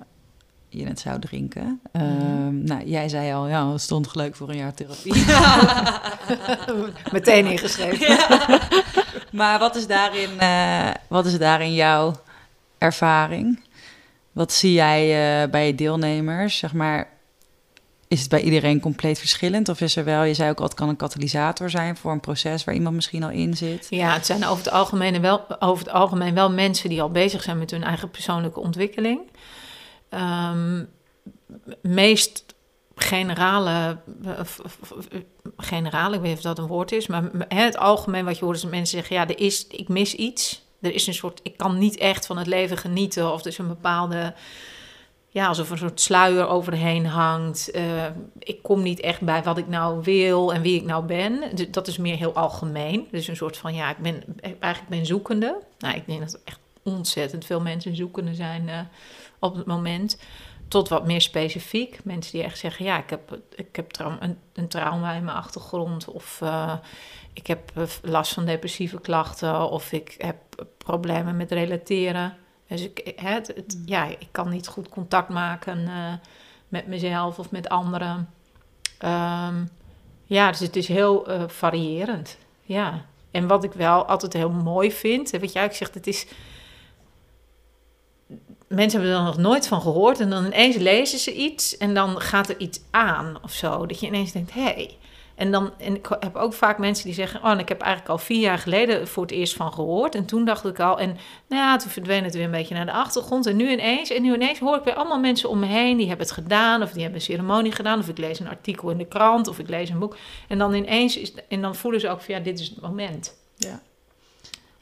S2: je het zou drinken. Ehm, Nou, jij zei al, ja, het stond gelijk voor een jaar therapie.
S5: Meteen ingeschreven.
S2: maar wat is daarin, eh, wat is daarin jouw ervaring? Wat zie jij eh, bij je deelnemers? Zeg maar, is het bij iedereen compleet verschillend? Of is er wel, je zei ook al, het kan een katalysator zijn voor een proces waar iemand misschien al in zit?
S5: Ja, het zijn over het, algemeen wel, over het algemeen wel mensen die al bezig zijn met hun eigen persoonlijke ontwikkeling. Ehm, meest generale, eh, f- generale, ik weet niet of dat een woord is, maar het algemeen wat je hoort is dat mensen zeggen, ja, er is, ik mis iets. Er is een soort, ik kan niet echt van het leven genieten of er is een bepaalde, ja, alsof er een soort sluier overheen hangt. Eh, ik kom niet echt bij wat ik nou wil en wie ik nou ben. Dat is meer heel algemeen. Dus een soort van, ja, ik ben eigenlijk ben zoekende. Nou, ik denk dat er echt ontzettend veel mensen zoekende zijn eh, op het moment. Tot wat meer specifiek. Mensen die echt zeggen, ja, ik heb, ik heb trau- een, een trauma in mijn achtergrond. Of eh, ik heb eh, last van depressieve klachten. Of ik heb problemen met relateren. Dus ik, het, het- ja, ik kan niet goed contact maken eh, met mezelf of met anderen. Ehm, ja, dus het is heel eh, variërend. Ja. En wat ik wel altijd heel mooi vind, hè, wat jij ook zegt, het is. Mensen hebben er nog nooit van gehoord en dan ineens lezen ze iets en dan gaat er iets aan of zo. Dat je ineens denkt, hé. Hey. En, dan, en ik heb ook vaak mensen die zeggen, oh, ik heb eigenlijk al vier jaar geleden voor het eerst van gehoord. En toen dacht ik al, en nou ja, toen verdween het weer een beetje naar de achtergrond. En nu ineens, en nu ineens hoor ik weer allemaal mensen om me heen die hebben het gedaan. Of die hebben een ceremonie gedaan. Of ik lees een artikel in de krant. Of ik lees een boek. En dan ineens, is, en dan voelen ze ook van, ja, dit is het moment.
S2: Ja.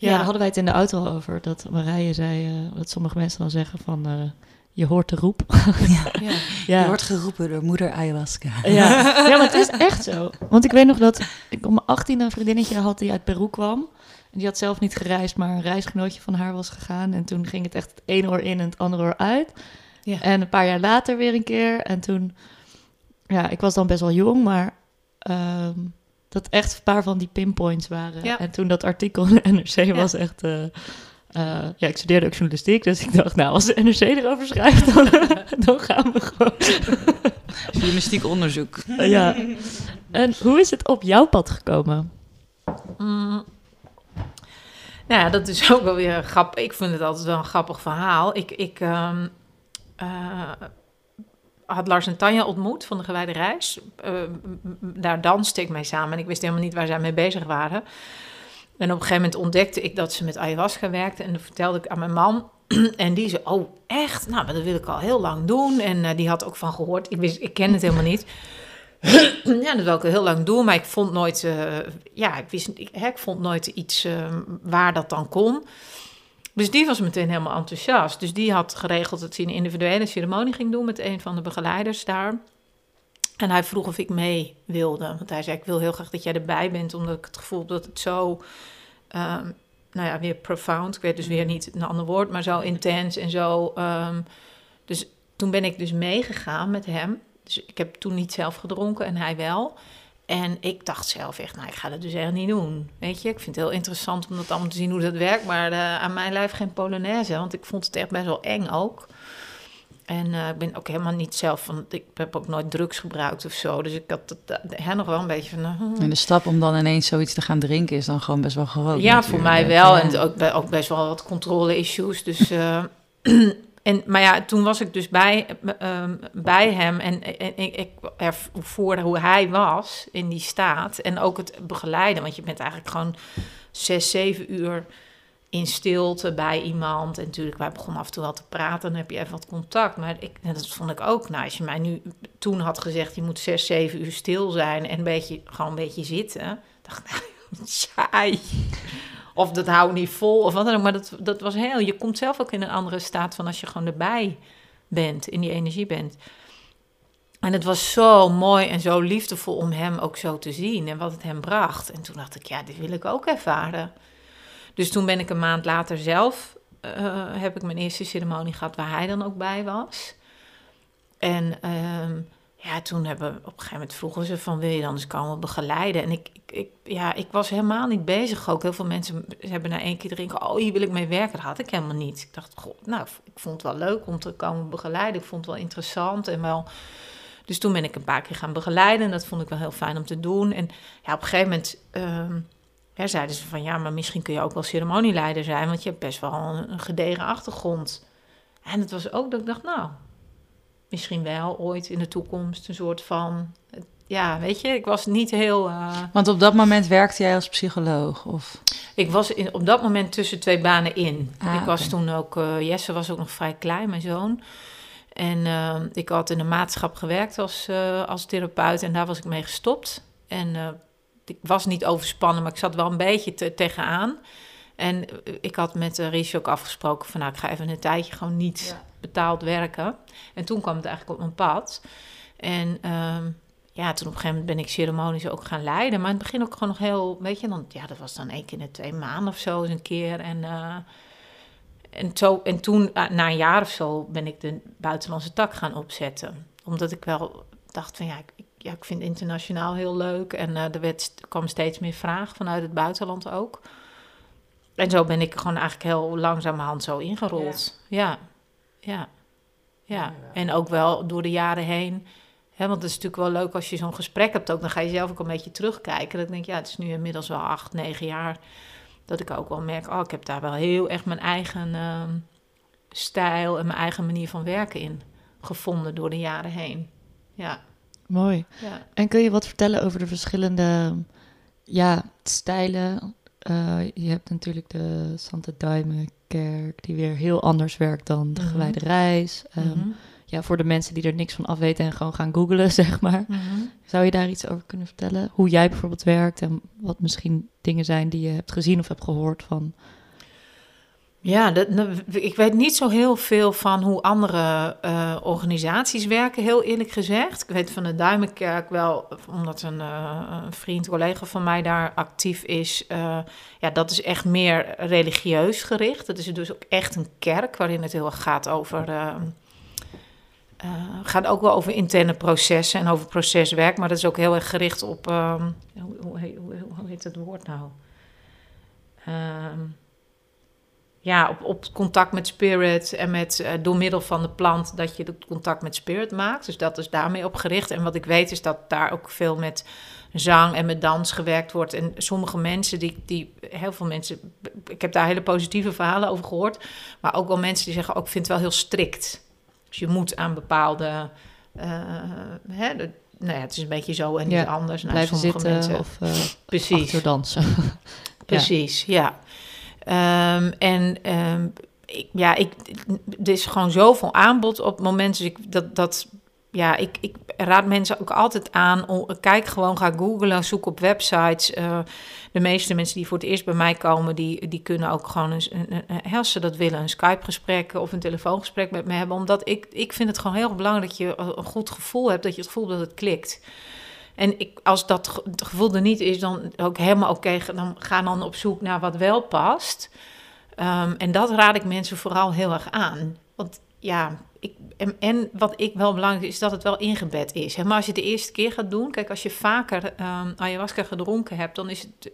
S3: Ja, daar hadden wij het in de auto al over. Dat Marije zei, eh, dat sommige mensen dan zeggen van... eh, je hoort de roep.
S5: Ja.
S3: ja.
S2: Je wordt geroepen door moeder ayahuasca.
S3: Ja. ja, maar het is echt zo. Want ik weet nog dat ik om mijn 18 een vriendinnetje had die uit Peru kwam. En die had zelf niet gereisd, maar een reisgenootje van haar was gegaan. En toen ging het echt het ene oor in en het andere oor uit.
S5: Ja.
S3: En een paar jaar later weer een keer. En toen, ja, ik was dan best wel jong, maar ehm, dat echt een paar van die pinpoints waren.
S5: Ja.
S3: En toen dat artikel in de NRC was echt... eh, eh, ja, ik studeerde ook journalistiek, dus ik dacht, nou, als de NRC erover schrijft, dan, dan gaan we gewoon.
S2: Journalistiek onderzoek.
S3: ja. En hoe is het op jouw pad gekomen?
S5: Mm. Nou ja, dat is ook wel weer grappig. Ik vind het altijd wel een grappig verhaal. Ik, ik ehm, eh, had Lars en Tanja ontmoet van de Gewijde Reis. Eh, daar danste ik mee samen en ik wist helemaal niet waar zij mee bezig waren. En op een gegeven moment ontdekte ik dat ze met ayahuasca werkte. En dat vertelde ik aan mijn man. En die zei, oh echt? Nou, dat wil ik al heel lang doen. En eh, die had ook van gehoord. Ik, wist, ik ken het helemaal niet. ja, dat wil ik heel lang doen. Maar ik vond nooit, eh, ja, ik, wist, ik, ik vond nooit iets waar dat dan kon. Dus die was meteen helemaal enthousiast. Dus die had geregeld dat hij een individuele ceremonie ging doen met een van de begeleiders daar. En hij vroeg of ik mee wilde. Want hij zei, ik wil heel graag dat jij erbij bent, omdat ik het gevoel heb dat het zo, ehm, nou ja, weer profound. Ik weet dus weer niet een ander woord, maar zo intens en zo. ehm, dus toen ben ik dus meegegaan met hem. Dus ik heb toen niet zelf gedronken en hij wel. En ik dacht zelf echt, nou, ik ga dat dus echt niet doen. Weet je, ik vind het heel interessant om dat allemaal te zien hoe dat werkt. Maar eh, aan mijn lijf geen Polonaise, want ik vond het echt best wel eng ook. En eh, ik ben ook helemaal niet zelf van, ik heb ook nooit drugs gebruikt of zo. Dus ik had het, eh, hè, nog wel een beetje van, eh,
S2: En de stap om dan ineens zoiets te gaan drinken is dan gewoon best wel gewoon.
S5: ja, voor mij wel.
S2: Ja.
S5: En ook, ook best wel wat controle-issues. Dus, eh, en, maar ja, toen was ik dus bij, ehm, bij hem en, ik, ik ervoer hoe hij was in die staat. En ook het begeleiden, want je bent eigenlijk gewoon zes, zeven uur in stilte bij iemand. En natuurlijk, wij begonnen af en toe wel te praten, dan heb je even wat contact. Maar ik, dat vond ik ook, nou, als je mij nu toen had gezegd, je moet zes, zeven uur stil zijn en een beetje, gewoon een beetje zitten. dacht ik, nou. Of dat hou niet vol, of wat dan ook. Maar dat, dat was heel... Je komt zelf ook in een andere staat van als je gewoon erbij bent, in die energie bent. En het was zo mooi en zo liefdevol om hem ook zo te zien en wat het hem bracht. En toen dacht ik, ja, dit wil ik ook ervaren. Dus toen ben ik een maand later zelf, eh, heb ik mijn eerste ceremonie gehad waar hij dan ook bij was. En ehm, ja, toen hebben op een gegeven moment vroegen ze van wil je dan eens komen begeleiden? En ik, ik, ja, ik was helemaal niet bezig ook. Heel veel mensen hebben na één keer drinken, oh hier wil ik mee werken. Dat had ik helemaal niet. Ik dacht, goh, nou, ik vond het wel leuk om te komen begeleiden. Ik vond het wel interessant en wel... Dus toen ben ik een paar keer gaan begeleiden. En dat vond ik wel heel fijn om te doen. En ja, op een gegeven moment ehm, zeiden ze van... ja, maar misschien kun je ook wel ceremonieleider zijn... want je hebt best wel een, een gedegen achtergrond. En het was ook dat ik dacht, nou... misschien wel ooit in de toekomst een soort van... Ja, weet je, ik was niet heel... eh,
S2: Want op dat moment werkte jij als psycholoog? Of?
S5: ik was in, op dat moment tussen twee banen in.
S2: Ah,
S5: ik was toen ook, eh, Jesse was ook nog vrij klein, mijn zoon. En eh, ik had in een maatschap gewerkt als, als therapeut en daar was ik mee gestopt. En ik was niet overspannen, maar ik zat wel een beetje te, tegenaan. En ik had met Richie ook afgesproken van nou, ik ga even een tijdje gewoon niet betaald werken. En toen kwam het eigenlijk op mijn pad. En ehm, ja, toen op een gegeven moment ben ik ceremonies ook gaan leiden. Maar in het begin ook gewoon nog heel, weet je, dan, ja, dat was dan één keer in de twee maanden of zo eens een keer. En, eh, en, zo, en toen, eh, na een jaar of zo, ben ik de buitenlandse tak gaan opzetten. Omdat ik wel dacht van ja, ik, ja, ik vind internationaal heel leuk. En eh, er, werd, er kwam steeds meer vraag vanuit het buitenland ook. En zo ben ik gewoon eigenlijk heel langzamerhand zo ingerold. Ja, ja, ja. En ook wel door de jaren heen. Hè, want het is natuurlijk wel leuk als je zo'n gesprek hebt ook. Dan ga je zelf ook een beetje terugkijken. Dat ik denk, ja, het is nu inmiddels wel acht, negen jaar... dat ik ook wel merk, oh, ik heb daar wel heel echt mijn eigen ehm, stijl... en mijn eigen manier van werken in gevonden door de jaren heen. Ja,
S3: Mooi.
S5: ja.
S3: En kun je wat vertellen over de verschillende ja, stijlen? Eh, je hebt natuurlijk de Santa Die weer heel anders werkt dan de
S5: Mhm.
S3: gewijde reis. Ehm,
S5: Mhm.
S3: Ja, voor de mensen die er niks van afweten en gewoon gaan googlen, zeg maar.
S5: Mhm.
S3: Zou je daar iets over kunnen vertellen? Hoe jij bijvoorbeeld werkt en wat misschien dingen zijn die je hebt gezien of hebt gehoord van...
S5: Ja, dat, ik weet niet zo heel veel van hoe andere eh, organisaties werken, heel eerlijk gezegd. Ik weet van de Duimenkerk wel, omdat een, eh, een vriend, collega van mij daar actief is. eh, ja, dat is echt meer religieus gericht. Dat is dus ook echt een kerk waarin het heel erg gaat over gaat ook wel over interne processen en over proceswerk, maar dat is ook heel erg gericht op. ehm, hoe, hoe, hoe, hoe heet het woord nou? Ja, op, op contact met spirit en met eh, door middel van de plant dat je het contact met spirit maakt. Dus dat is daarmee op gericht. En wat ik weet is dat daar ook veel met zang en met dans gewerkt wordt. En sommige mensen, die, die heel veel mensen, ik heb daar hele positieve verhalen over gehoord, maar ook wel mensen die zeggen, ook ik vind het wel heel strikt. Dus je moet aan bepaalde, eh, hè, de- nou ja, het is een beetje zo en niet
S3: Ja,
S5: anders. Nou,
S3: Blijven
S5: sommige
S3: zitten
S5: mensen,
S3: of uh, dansen.
S5: Precies, ja. Ehm, en ehm, ik, ja, ik, er is gewoon zoveel aanbod op het moment. Dus ik, dat, dat, ja, ik, ik raad mensen ook altijd aan. Kijk gewoon, ga googlen, zoek op websites. Eh, de meeste mensen die voor het eerst bij mij komen, die, die kunnen ook gewoon een, een, als ze dat willen, een Skype-gesprek of een telefoongesprek met me hebben. Omdat ik, ik vind het gewoon heel belangrijk dat je een goed gevoel hebt, dat je het gevoel hebt dat het klikt. En ik, als dat gevoel er niet is, dan ook helemaal oké. dan ga dan op zoek naar wat wel past. Ehm, en dat raad ik mensen vooral heel erg aan. Want ja, ik, en, wat ik wel belangrijk is, is dat het wel ingebed is. Maar als je het de eerste keer gaat doen, kijk, als je vaker ehm, ayahuasca gedronken hebt, dan is het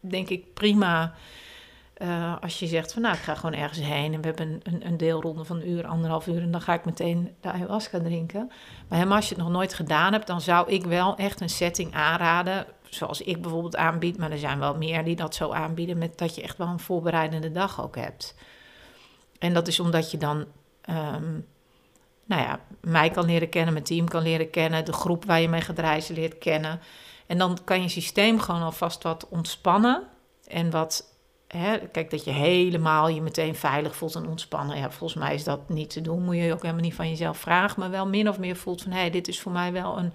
S5: denk ik prima. Eh, als je zegt van nou, ik ga gewoon ergens heen en we hebben een, een, deelronde van een uur, anderhalf uur en dan ga ik meteen de ayahuasca drinken. Maar helemaal als je het nog nooit gedaan hebt, dan zou ik wel echt een setting aanraden. Zoals ik bijvoorbeeld aanbied, maar er zijn wel meer die dat zo aanbieden. Met dat je echt wel een voorbereidende dag ook hebt. En dat is omdat je dan, ehm, nou ja, mij kan leren kennen, mijn team kan leren kennen, de groep waar je mee gaat reizen leert kennen. En dan kan je systeem gewoon alvast wat ontspannen. En wat, kijk, dat je helemaal je meteen veilig voelt en ontspannen. Ja, volgens mij is dat niet te doen. Moet je ook helemaal niet van jezelf vragen. Maar wel min of meer voelt van, hé, hey, dit is voor mij wel een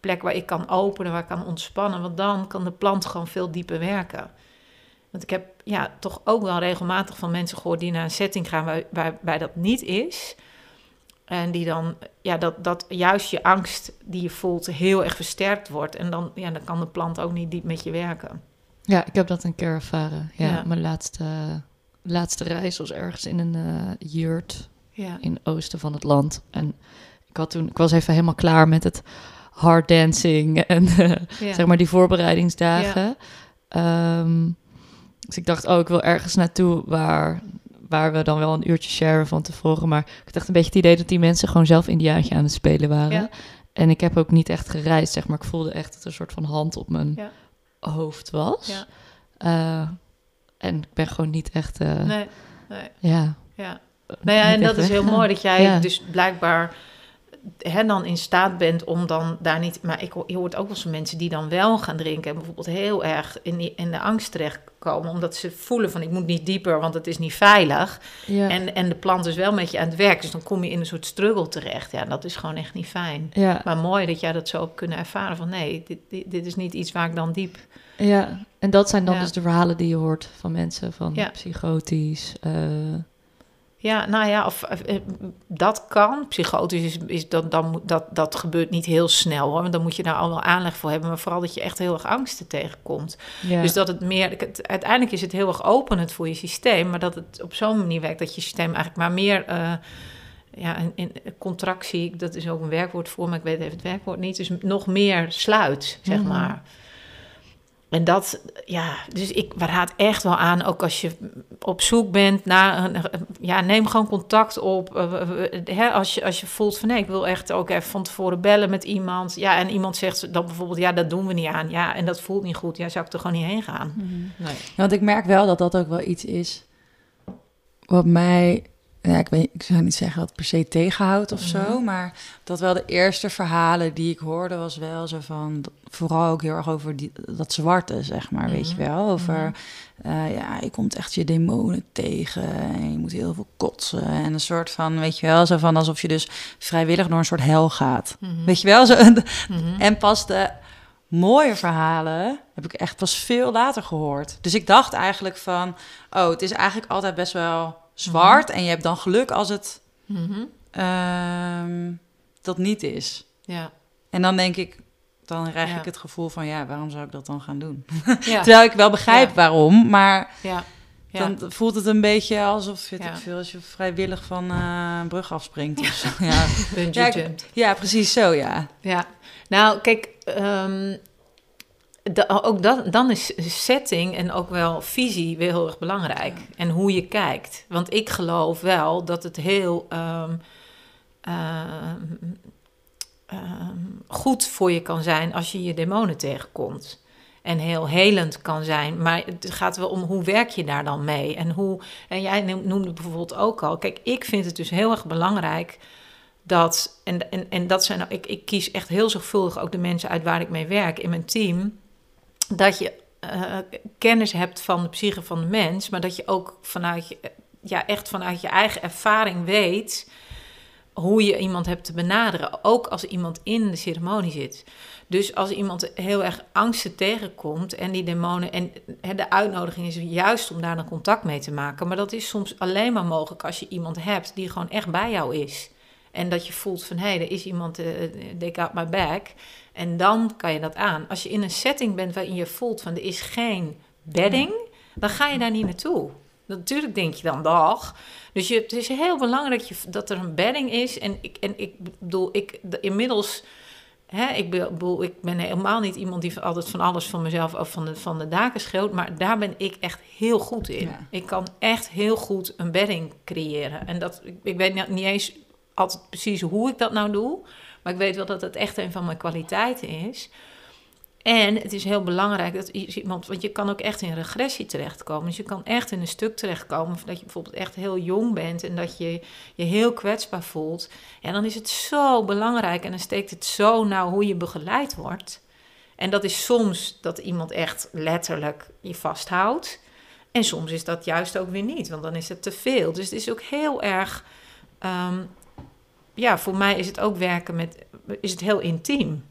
S5: plek waar ik kan openen, waar ik kan ontspannen. Want dan kan de plant gewoon veel dieper werken. Want ik heb ja, toch ook wel regelmatig van mensen gehoord die naar een setting gaan waar, waarbij dat niet is. En die dan, ja, dat, dat juist je angst die je voelt heel erg versterkt wordt. En dan, ja, dan kan de plant ook niet diep met je werken.
S3: Ja, ik heb dat een keer ervaren. Ja,
S5: Ja.
S3: mijn laatste, laatste reis was ergens in een yurt
S5: Ja,
S3: in het oosten van het land. En ik, had toen, ik was even helemaal klaar met het hard dancing en eh,
S5: ja.
S3: zeg maar die voorbereidingsdagen. Ehm, dus ik dacht, oh, ik wil ergens naartoe waar, waar we dan wel een uurtje sharen van tevoren. Maar ik had echt een beetje het idee dat die mensen gewoon zelf Indiaantje aan het spelen waren. En ik heb ook niet echt gereisd, zeg maar. Ik voelde echt dat er een soort van hand op mijn
S5: Ja.
S3: Hoofd was.
S5: Ja.
S3: Eh, en ik ben gewoon niet echt, eh,
S5: Nee, nee,
S3: ja.
S5: ja. Nou ja, en dat is heel mooi dat jij dus blijkbaar hè, dan in staat bent om dan daar niet... Maar ik, je hoort ook wel eens mensen die dan wel gaan drinken... en bijvoorbeeld heel erg in, die, in de angst terechtkomen... omdat ze voelen van ik moet niet dieper, want het is niet veilig.
S3: Ja.
S5: En, en de plant is wel met je aan het werk, dus dan kom je in een soort struggle terecht. Ja, dat is gewoon echt niet fijn.
S3: ja.
S5: Maar mooi dat jij dat zo hebt kunnen ervaren van... nee, dit, dit, dit is niet iets waar ik dan diep...
S3: Ja, en dat zijn dan
S5: Ja.
S3: dus de verhalen die je hoort van mensen van
S5: Ja.
S3: psychotisch. eh,
S5: Ja, nou ja, of, of, eh, dat kan. Psychotisch is, is dat, dan dat, dat gebeurt niet heel snel hoor. Want dan moet je daar al wel aanleg voor hebben. Maar vooral dat je echt heel erg angsten tegenkomt.
S3: ja.
S5: Dus dat het meer. Het, uiteindelijk is het heel erg openend voor je systeem. Maar dat het op zo'n manier werkt dat je systeem eigenlijk maar meer. eh, ja, in, in contractie, dat is ook een werkwoord voor, maar ik weet even het werkwoord niet. Dus nog meer sluit, zeg
S3: Mhm.
S5: maar. En dat, ja, dus ik raad echt wel aan, ook als je op zoek bent naar, een, ja, neem gewoon contact op. Eh, eh, eh, hè, als, je, als je voelt van nee, ik wil echt ook even van tevoren bellen met iemand. Ja, en iemand zegt dan bijvoorbeeld, ja, dat doen we niet aan. Ja, en dat voelt niet goed. Ja, zou ik er gewoon niet heen gaan. Nee.
S2: Ja, want ik merk wel dat dat ook wel iets is wat mij, ja, ik, weet, ik zou niet zeggen dat het per se tegenhoudt of zo,
S5: Mhm.
S2: maar dat wel de eerste verhalen die ik hoorde was wel zo van, vooral ook heel erg over die, dat zwarte, zeg maar, weet je
S5: Mhm.
S2: wel, over,
S5: Mhm.
S2: eh, ja, je komt echt je demonen tegen en je moet heel veel kotsen en een soort van, weet je wel, zo van alsof je dus vrijwillig door een soort hel gaat. Weet je wel, zo, en pas de mooie verhalen heb ik echt pas veel later gehoord. Dus ik dacht eigenlijk van, oh, het is eigenlijk altijd best wel zwart. En je hebt dan geluk als het
S5: Mhm.
S2: ehm, dat niet is.
S5: Ja.
S2: En dan denk ik, dan krijg
S5: Ja.
S2: ik het gevoel van, ja, waarom zou ik dat dan gaan doen?
S5: Ja.
S2: Terwijl ik wel begrijp
S5: Ja.
S2: waarom, maar. Dan voelt het een beetje alsof
S5: Ja.
S2: ik veel, als je vrijwillig van eh, een brug afspringt. of zo. ja. Ja, precies zo, ja.
S5: Ja, nou kijk, ehm, ook dat, dan is setting en ook wel visie weer heel erg belangrijk. En hoe je kijkt. Want ik geloof wel dat het heel ehm, ehm, ehm, goed voor je kan zijn als je je demonen tegenkomt. En heel helend kan zijn. Maar het gaat wel om hoe werk je daar dan mee? En, hoe, en jij noemde bijvoorbeeld ook al. Kijk, ik vind het dus heel erg belangrijk dat, en, en, en dat zijn, ik, ik kies echt heel zorgvuldig ook de mensen uit waar ik mee werk in mijn team, dat je eh, kennis hebt van de psyche van de mens, maar dat je ook vanuit je, ja, echt vanuit je eigen ervaring weet hoe je iemand hebt te benaderen, ook als iemand in de ceremonie zit. Dus als iemand heel erg angsten tegenkomt en die demonen, en de uitnodiging is juist om daar dan contact mee te maken, maar dat is soms alleen maar mogelijk als je iemand hebt die gewoon echt bij jou is. En dat je voelt van, hé, hey, er is iemand, uh, they got my back. En dan kan je dat aan. Als je in een setting bent waarin je voelt van, er is geen bedding, dan ga je daar niet naartoe. Natuurlijk denk je dan, dag. Dus je, het is heel belangrijk dat, je, dat er een bedding is. En ik, en ik bedoel, ik, de, inmiddels... Hè, ik, bedoel, ik ben helemaal niet iemand die altijd van alles van mezelf of van de, van de daken schreeuwt. Maar daar ben ik echt heel goed in.
S2: Ja.
S5: Ik kan echt heel goed een bedding creëren. En dat, ik, ik weet niet eens altijd precies hoe ik dat nou doe. Maar ik weet wel dat het echt een van mijn kwaliteiten is. En het is heel belangrijk dat iemand, want je kan ook echt in regressie terechtkomen. Dus je kan echt in een stuk terechtkomen dat je bijvoorbeeld echt heel jong bent en dat je je heel kwetsbaar voelt. En dan is het zo belangrijk en dan steekt het zo nauw hoe je begeleid wordt. En dat is soms dat iemand echt letterlijk je vasthoudt. En soms is dat juist ook weer niet, want dan is het te veel. Dus het is ook heel erg. Um, ja, voor mij is het ook werken met. is het heel intiem.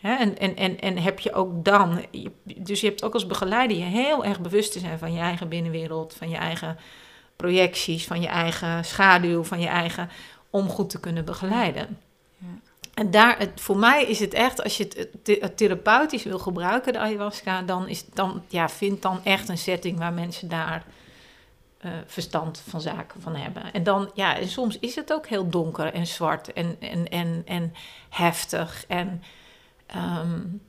S5: Hè? En, en, en, en heb je ook dan. Dus je hebt ook als begeleider je heel erg bewust te zijn van je eigen binnenwereld, van je eigen projecties, van je eigen schaduw, van je eigen. om goed te kunnen begeleiden.
S2: Ja.
S5: En daar, het, voor mij is het echt, als je het, het, het therapeutisch wil gebruiken, de ayahuasca, dan is dan, ja, vind dan echt een setting waar mensen daar uh, verstand van zaken van hebben. En dan, ja, en soms is het ook heel donker en zwart en, en, en, en heftig. En, um,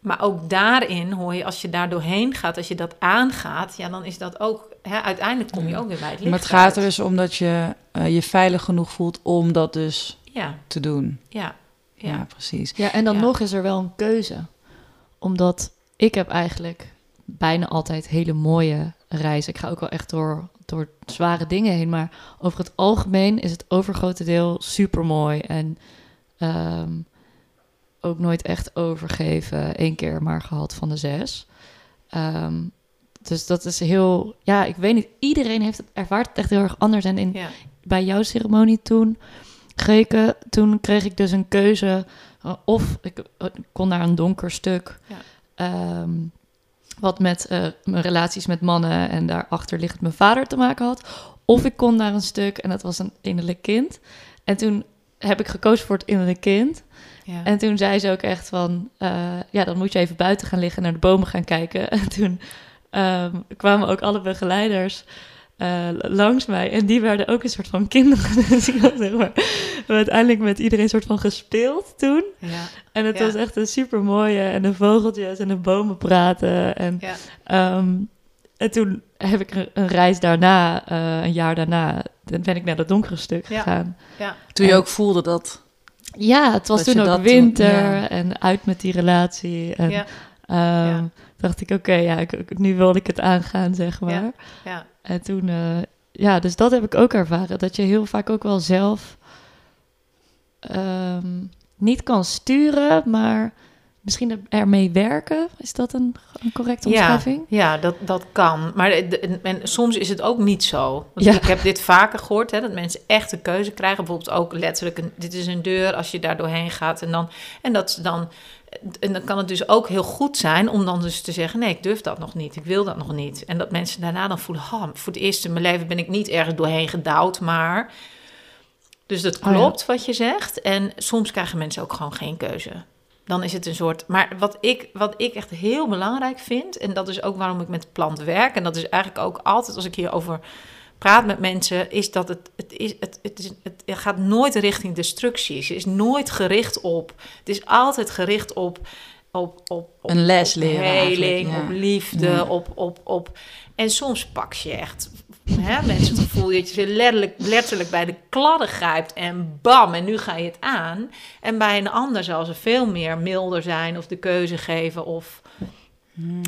S5: maar ook daarin hoor je, als je daar doorheen gaat, als je dat aangaat, ja, dan is dat ook, hè, uiteindelijk kom je ook weer bij het licht.
S2: Maar het gaat
S5: uit.
S2: er dus om dat je uh, je veilig genoeg voelt om dat dus
S5: ja.
S2: te doen.
S5: Ja.
S2: Ja, ja precies.
S3: Ja, en dan
S5: Ja.
S3: nog is er wel een keuze. Omdat ik heb eigenlijk bijna altijd hele mooie reizen. Ik ga ook wel echt door, door zware dingen heen. Maar over het algemeen is het overgrote deel super mooi. En um, ook nooit echt overgeven. Eén keer maar gehad van de zes. Um, dus dat is heel... Ja, ik weet niet. Iedereen heeft het ervaart het echt heel erg anders. En in,
S5: ja.
S3: bij jouw ceremonie toen... Greken, toen kreeg ik dus een keuze. Uh, of ik, ik, kon naar een donker stuk.
S5: Ja.
S3: Um, wat met uh, mijn relaties met mannen en daarachter liggend mijn vader te maken had. Of ik kon naar een stuk en dat was een innerlijk kind. En toen heb ik gekozen voor het innerlijk kind.
S5: Ja.
S3: En toen zei ze ook echt van... Uh, ja, dan moet je even buiten gaan liggen en naar de bomen gaan kijken. En toen um, kwamen ook alle begeleiders... Uh, langs mij. En die werden ook een soort van kinderen. dus ik had zeg maar, we hebben uiteindelijk met iedereen soort van gespeeld toen.
S5: Ja.
S3: En het
S5: Ja.
S3: was echt een super mooie. En de vogeltjes en de bomen praten. En,
S5: Ja.
S3: um, en toen heb ik een, een reis daarna, uh, een jaar daarna, dan ben ik naar dat donkere stuk gegaan.
S5: Ja.
S2: Toen je
S3: En-
S2: ook voelde dat...
S3: Ja, het was toen ook
S2: toen-
S3: winter
S2: ja.
S3: en uit met die relatie. En
S5: Ja.
S3: um, dacht ik, oké, ja, ik- nu wil ik het aangaan, zeg maar.
S5: Ja.
S3: En toen, eh, ja, dus dat heb ik ook ervaren. Dat je heel vaak ook wel zelf ehm, niet kan sturen, maar misschien er- ermee werken. Is dat een, een correcte omschrijving?
S5: ja dat, dat kan. Maar en, en soms is het ook niet zo. Want
S3: Ja.
S5: Ik heb dit vaker gehoord, hè, dat mensen echt een keuze krijgen. Bijvoorbeeld ook letterlijk, een, dit is een deur als je daar doorheen gaat. En dan, en dat ze dan, en dan kan het dus ook heel goed zijn om dan dus te zeggen... nee, ik durf dat nog niet, ik wil dat nog niet. En dat mensen daarna dan voelen... Oh, voor het eerst in mijn leven ben ik niet ergens doorheen gedouwd, maar... Dus dat
S3: Oh ja.
S5: klopt wat je zegt. En soms krijgen mensen ook gewoon geen keuze. Dan is het een soort. Maar wat ik, wat ik echt heel belangrijk vind, en dat is ook waarom ik met planten werk, en dat is eigenlijk ook altijd als ik hierover praat met mensen, is dat het, het, is, het, het, is, het gaat nooit richting destructie. Het is nooit gericht op. Het is altijd gericht op. Op, op, op
S2: Een les
S5: op
S2: leren
S5: heling,
S2: ja.
S5: op liefde,
S2: Ja.
S5: op, op, op. En soms pak je echt hè, mensen het gevoel dat je ze letterlijk, letterlijk bij de kladden grijpt en bam, en nu ga je het aan. En bij een ander zal ze veel meer milder zijn of de keuze geven of...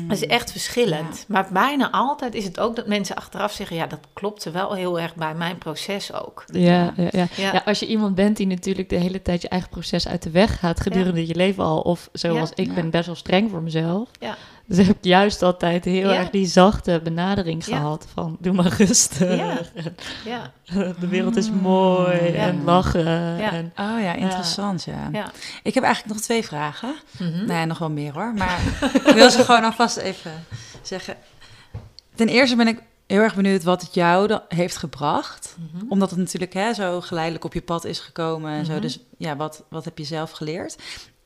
S5: Dat is echt verschillend. Maar bijna altijd is het ook dat mensen achteraf zeggen... ja, dat klopte wel heel erg bij mijn proces ook.
S3: Ja, ja, ja.
S5: Ja.
S3: als je iemand bent die natuurlijk de hele tijd je eigen proces uit de weg gaat gedurende je leven al, of zoals ik ben best wel streng voor mezelf.
S5: Ja.
S3: Dus heb ik juist altijd heel
S5: Ja.
S3: erg die zachte benadering
S5: Ja.
S3: gehad van doe maar rustig.
S5: Ja. Ja,
S3: De wereld is mooi
S2: Ja.
S3: en lachen.
S5: Ja.
S3: En,
S2: Oh ja, interessant, ja.
S5: ja.
S2: Ik heb eigenlijk nog twee vragen.
S5: Mhm.
S2: Nee, nog wel meer hoor. Maar ik wil ze gewoon alvast even zeggen. Ten eerste ben ik heel erg benieuwd wat het jou dan heeft gebracht.
S5: Mhm.
S2: Omdat het natuurlijk hè, zo geleidelijk op je pad is gekomen en zo.
S5: Mhm.
S2: Dus ja, wat, wat heb je zelf geleerd?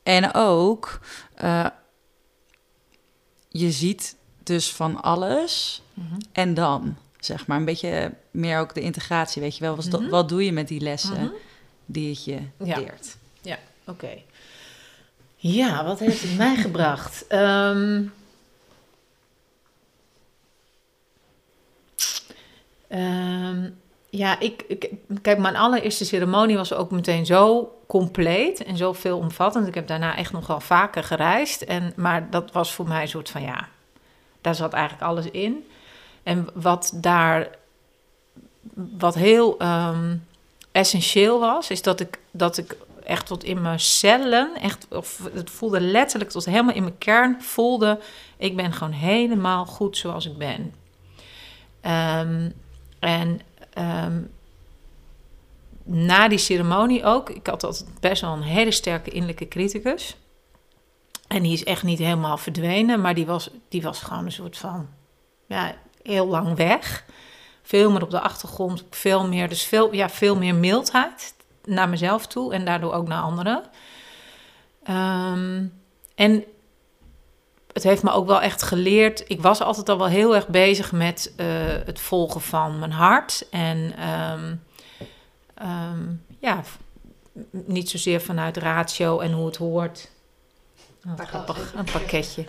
S2: En ook, eh, je ziet dus van alles
S5: Mhm.
S2: en dan, zeg maar. Een beetje meer ook de integratie, weet je wel. Wat,
S5: Mhm.
S2: wat doe je met die lessen
S5: Mhm.
S2: die het je
S5: Ja.
S2: leert?
S5: Oké. Ja, wat heeft het mij gebracht? Ehm, ehm, ja, ik, ik, kijk, mijn allereerste ceremonie was ook meteen zo compleet en zo veelomvattend. Ik heb daarna echt nog wel vaker gereisd. En, maar dat was voor mij een soort van, ja, daar zat eigenlijk alles in. En wat daar, wat heel ehm, essentieel was, is dat ik, dat ik echt tot in mijn cellen, echt, of het voelde letterlijk tot helemaal in mijn kern, voelde, ik ben gewoon helemaal goed zoals ik ben. Ehm, en ehm, na die ceremonie ook, ik had altijd best wel een hele sterke innerlijke criticus. En die is echt niet helemaal verdwenen, maar die was, die was gewoon een soort van, ja, heel lang weg. Veel meer op de achtergrond, veel meer, dus veel, ja, veel meer mildheid naar mezelf toe en daardoor ook naar anderen. Ehm, en het heeft me ook wel echt geleerd. Ik was altijd al wel heel erg bezig met eh, het volgen van mijn hart. En ehm, ehm, ja, niet zozeer vanuit ratio en hoe het hoort. Oh, grappig, een pakketje.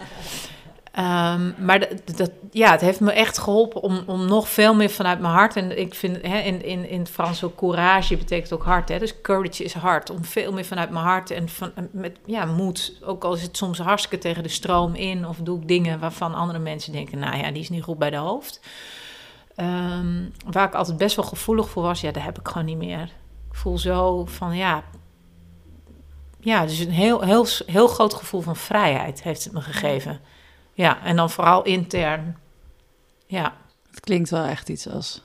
S5: Ehm, maar dat, dat, ja, het heeft me echt geholpen om, om nog veel meer vanuit mijn hart. En ik vind hè, in, in, in het Frans ook courage betekent ook hart. Hè? Dus courage is hart. Om veel meer vanuit mijn hart en van, met ja, moed. Ook al is het soms hartstikke tegen de stroom in. Of doe ik dingen waarvan andere mensen denken: nou ja, die is niet goed bij de hoofd. Ehm, waar ik altijd best wel gevoelig voor was, ja, daar heb ik gewoon niet meer. Ik voel zo van ja. Ja, dus een heel, heel, heel groot gevoel van vrijheid heeft het me gegeven. Ja, en dan vooral intern. Ja,
S2: Het klinkt wel echt iets als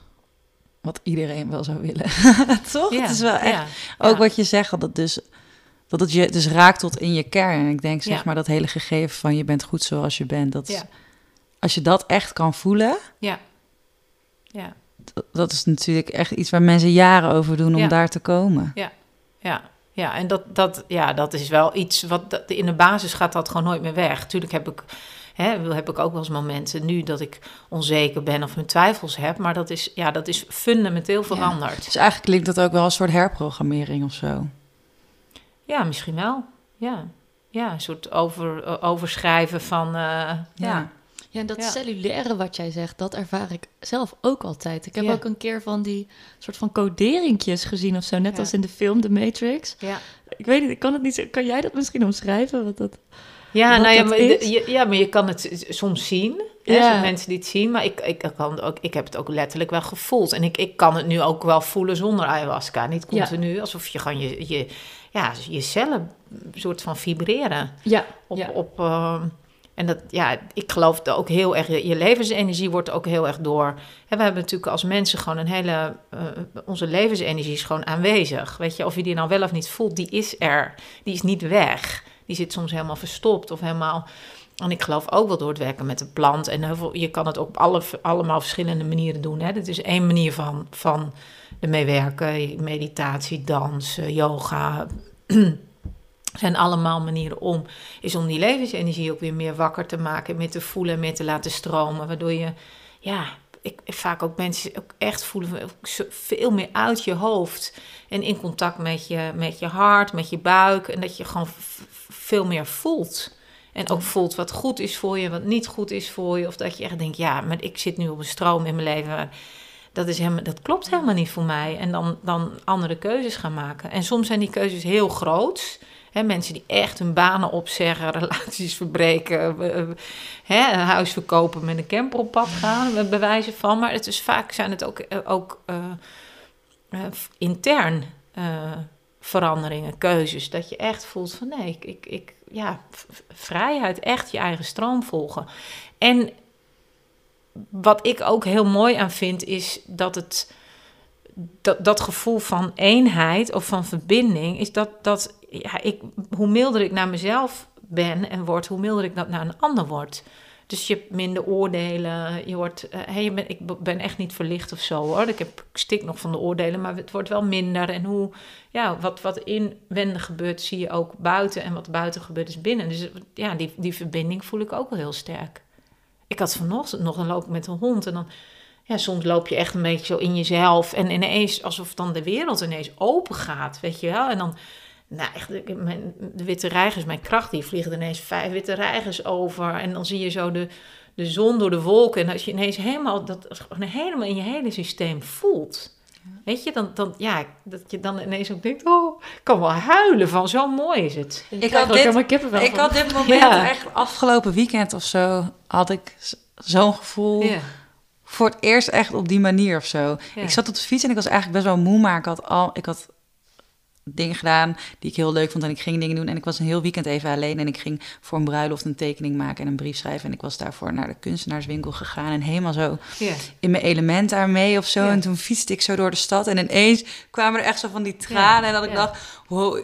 S2: wat iedereen wel zou willen. Toch?
S5: ja,
S2: Het is wel echt
S5: ja,
S2: ook
S5: ja.
S2: wat je zegt, dat het dus dat het je dus raakt tot in je kern. En ik denk zeg
S5: Ja.
S2: maar dat hele gegeven van je bent goed zoals je bent, dat
S5: Ja.
S2: als je dat echt kan voelen,
S5: Ja. Ja,
S2: dat, dat is natuurlijk echt iets waar mensen jaren over doen om
S5: Ja.
S2: daar te komen.
S5: ja, ja. En dat, dat, ja, dat is wel iets wat dat, in de basis gaat dat gewoon nooit meer weg. Tuurlijk heb ik, hè, heb ik ook wel eens momenten nu dat ik onzeker ben of mijn twijfels heb, maar dat is, ja, dat is fundamenteel veranderd.
S2: Dus eigenlijk klinkt dat ook wel als een soort herprogrammering of zo.
S5: Ja, misschien wel. Ja, ja een soort over, eh, overschrijven van, eh, ja.
S2: Ja.
S3: Ja, en dat
S5: Ja.
S3: cellulaire wat jij zegt, dat ervaar ik zelf ook altijd. Ik heb
S5: Ja.
S3: ook een keer van die soort van coderingjes gezien of zo, net
S5: Ja.
S3: als in de film The Matrix.
S5: ja.
S3: Ik weet niet, ik kan het niet. Kan jij dat misschien omschrijven? Wat dat...
S5: Ja, nou ja, maar, je, ja, maar je kan het soms zien. Hè,
S3: Ja.
S5: zo mensen die het zien. Maar ik, ik, kan ook, ik heb het ook letterlijk wel gevoeld. En ik, ik kan het nu ook wel voelen zonder ayahuasca. Niet
S3: Ja.
S5: continu, alsof je gewoon je, je, ja, je cellen soort van vibreren.
S3: Ja,
S5: Op,
S3: ja.
S5: op, ehm, en dat, ja, ik geloof dat ook heel erg, je levensenergie wordt ook heel erg door. Hè, we hebben natuurlijk als mensen gewoon een hele, eh, onze levensenergie is gewoon aanwezig. Weet je, of je die nou wel of niet voelt, die is er. Die is niet weg. Die zit soms helemaal verstopt of helemaal. En ik geloof ook wel door het werken met de plant. En je kan het op alle, allemaal verschillende manieren doen. Hè. Dit is één manier van, van ermee werken. Meditatie, dans, eh, yoga. zijn allemaal manieren om, is om die levensenergie ook weer meer wakker te maken, meer te voelen en meer te laten stromen. Waardoor je, ja, ik, vaak ook mensen ook echt voelen veel meer uit je hoofd en in contact met je, met je hart, met je buik. En dat je gewoon veel meer voelt. En ook voelt wat goed is voor je, wat niet goed is voor je. Of dat je echt denkt, ja, maar ik zit nu op een stroom in mijn leven. Dat, is helemaal, dat klopt helemaal niet voor mij. En dan, dan andere keuzes gaan maken. En soms zijn die keuzes heel groot. He, mensen die echt hun banen opzeggen, relaties verbreken, he, een huis verkopen, met een camper op pad gaan, bewijzen van. Maar het is vaak zijn het ook, eh, ook uh, uh, intern veranderingen, keuzes. Dat je echt voelt van nee, ik, ik, ik ja, vrijheid, echt je eigen stroom volgen. En wat ik ook heel mooi aan vind, is dat het dat, dat gevoel van eenheid of van verbinding, is dat, dat ja, ik, hoe milder ik naar mezelf ben en word, hoe milder ik dat naar een ander word. Dus je hebt minder oordelen. Je wordt, uh, hey, ben, ik ben echt niet verlicht of zo hoor. Ik, heb, ik stik nog van de oordelen, maar het wordt wel minder. En hoe, ja, wat, wat inwendig gebeurt, zie je ook buiten. En wat buiten gebeurt, is binnen. Dus ja, die, die verbinding voel ik ook wel heel sterk. Ik had vanochtend nog, dan loop met een hond en dan ja, soms loop je echt een beetje zo in jezelf. En ineens, alsof dan de wereld ineens open gaat, weet je wel. En dan, nou echt, mijn, de witte reigers, mijn kracht, die vliegen ineens vijf witte reigers over. En dan zie je zo de, de zon door de wolken. En als je ineens helemaal, dat helemaal in je hele systeem voelt. Weet je, dan, dan, ja, dat je dan ineens ook denkt, oh, ik kan wel huilen van, zo mooi is het.
S2: Ik, had dit, ik had dit moment echt afgelopen weekend of zo, had ik zo'n gevoel... Ja voor het eerst echt op die manier of zo. Ik zat op de fiets en ik was eigenlijk best wel moe, maar ik had al, ik had dingen gedaan die ik heel leuk vond en ik ging dingen doen. En ik was een heel weekend even alleen en ik ging voor een bruiloft een tekening maken en een brief schrijven. En ik was daarvoor naar de kunstenaarswinkel gegaan en helemaal zo in mijn element daarmee of zo. En toen fietste ik zo door de stad en ineens kwamen er echt zo van die tranen. En dat ik dacht wow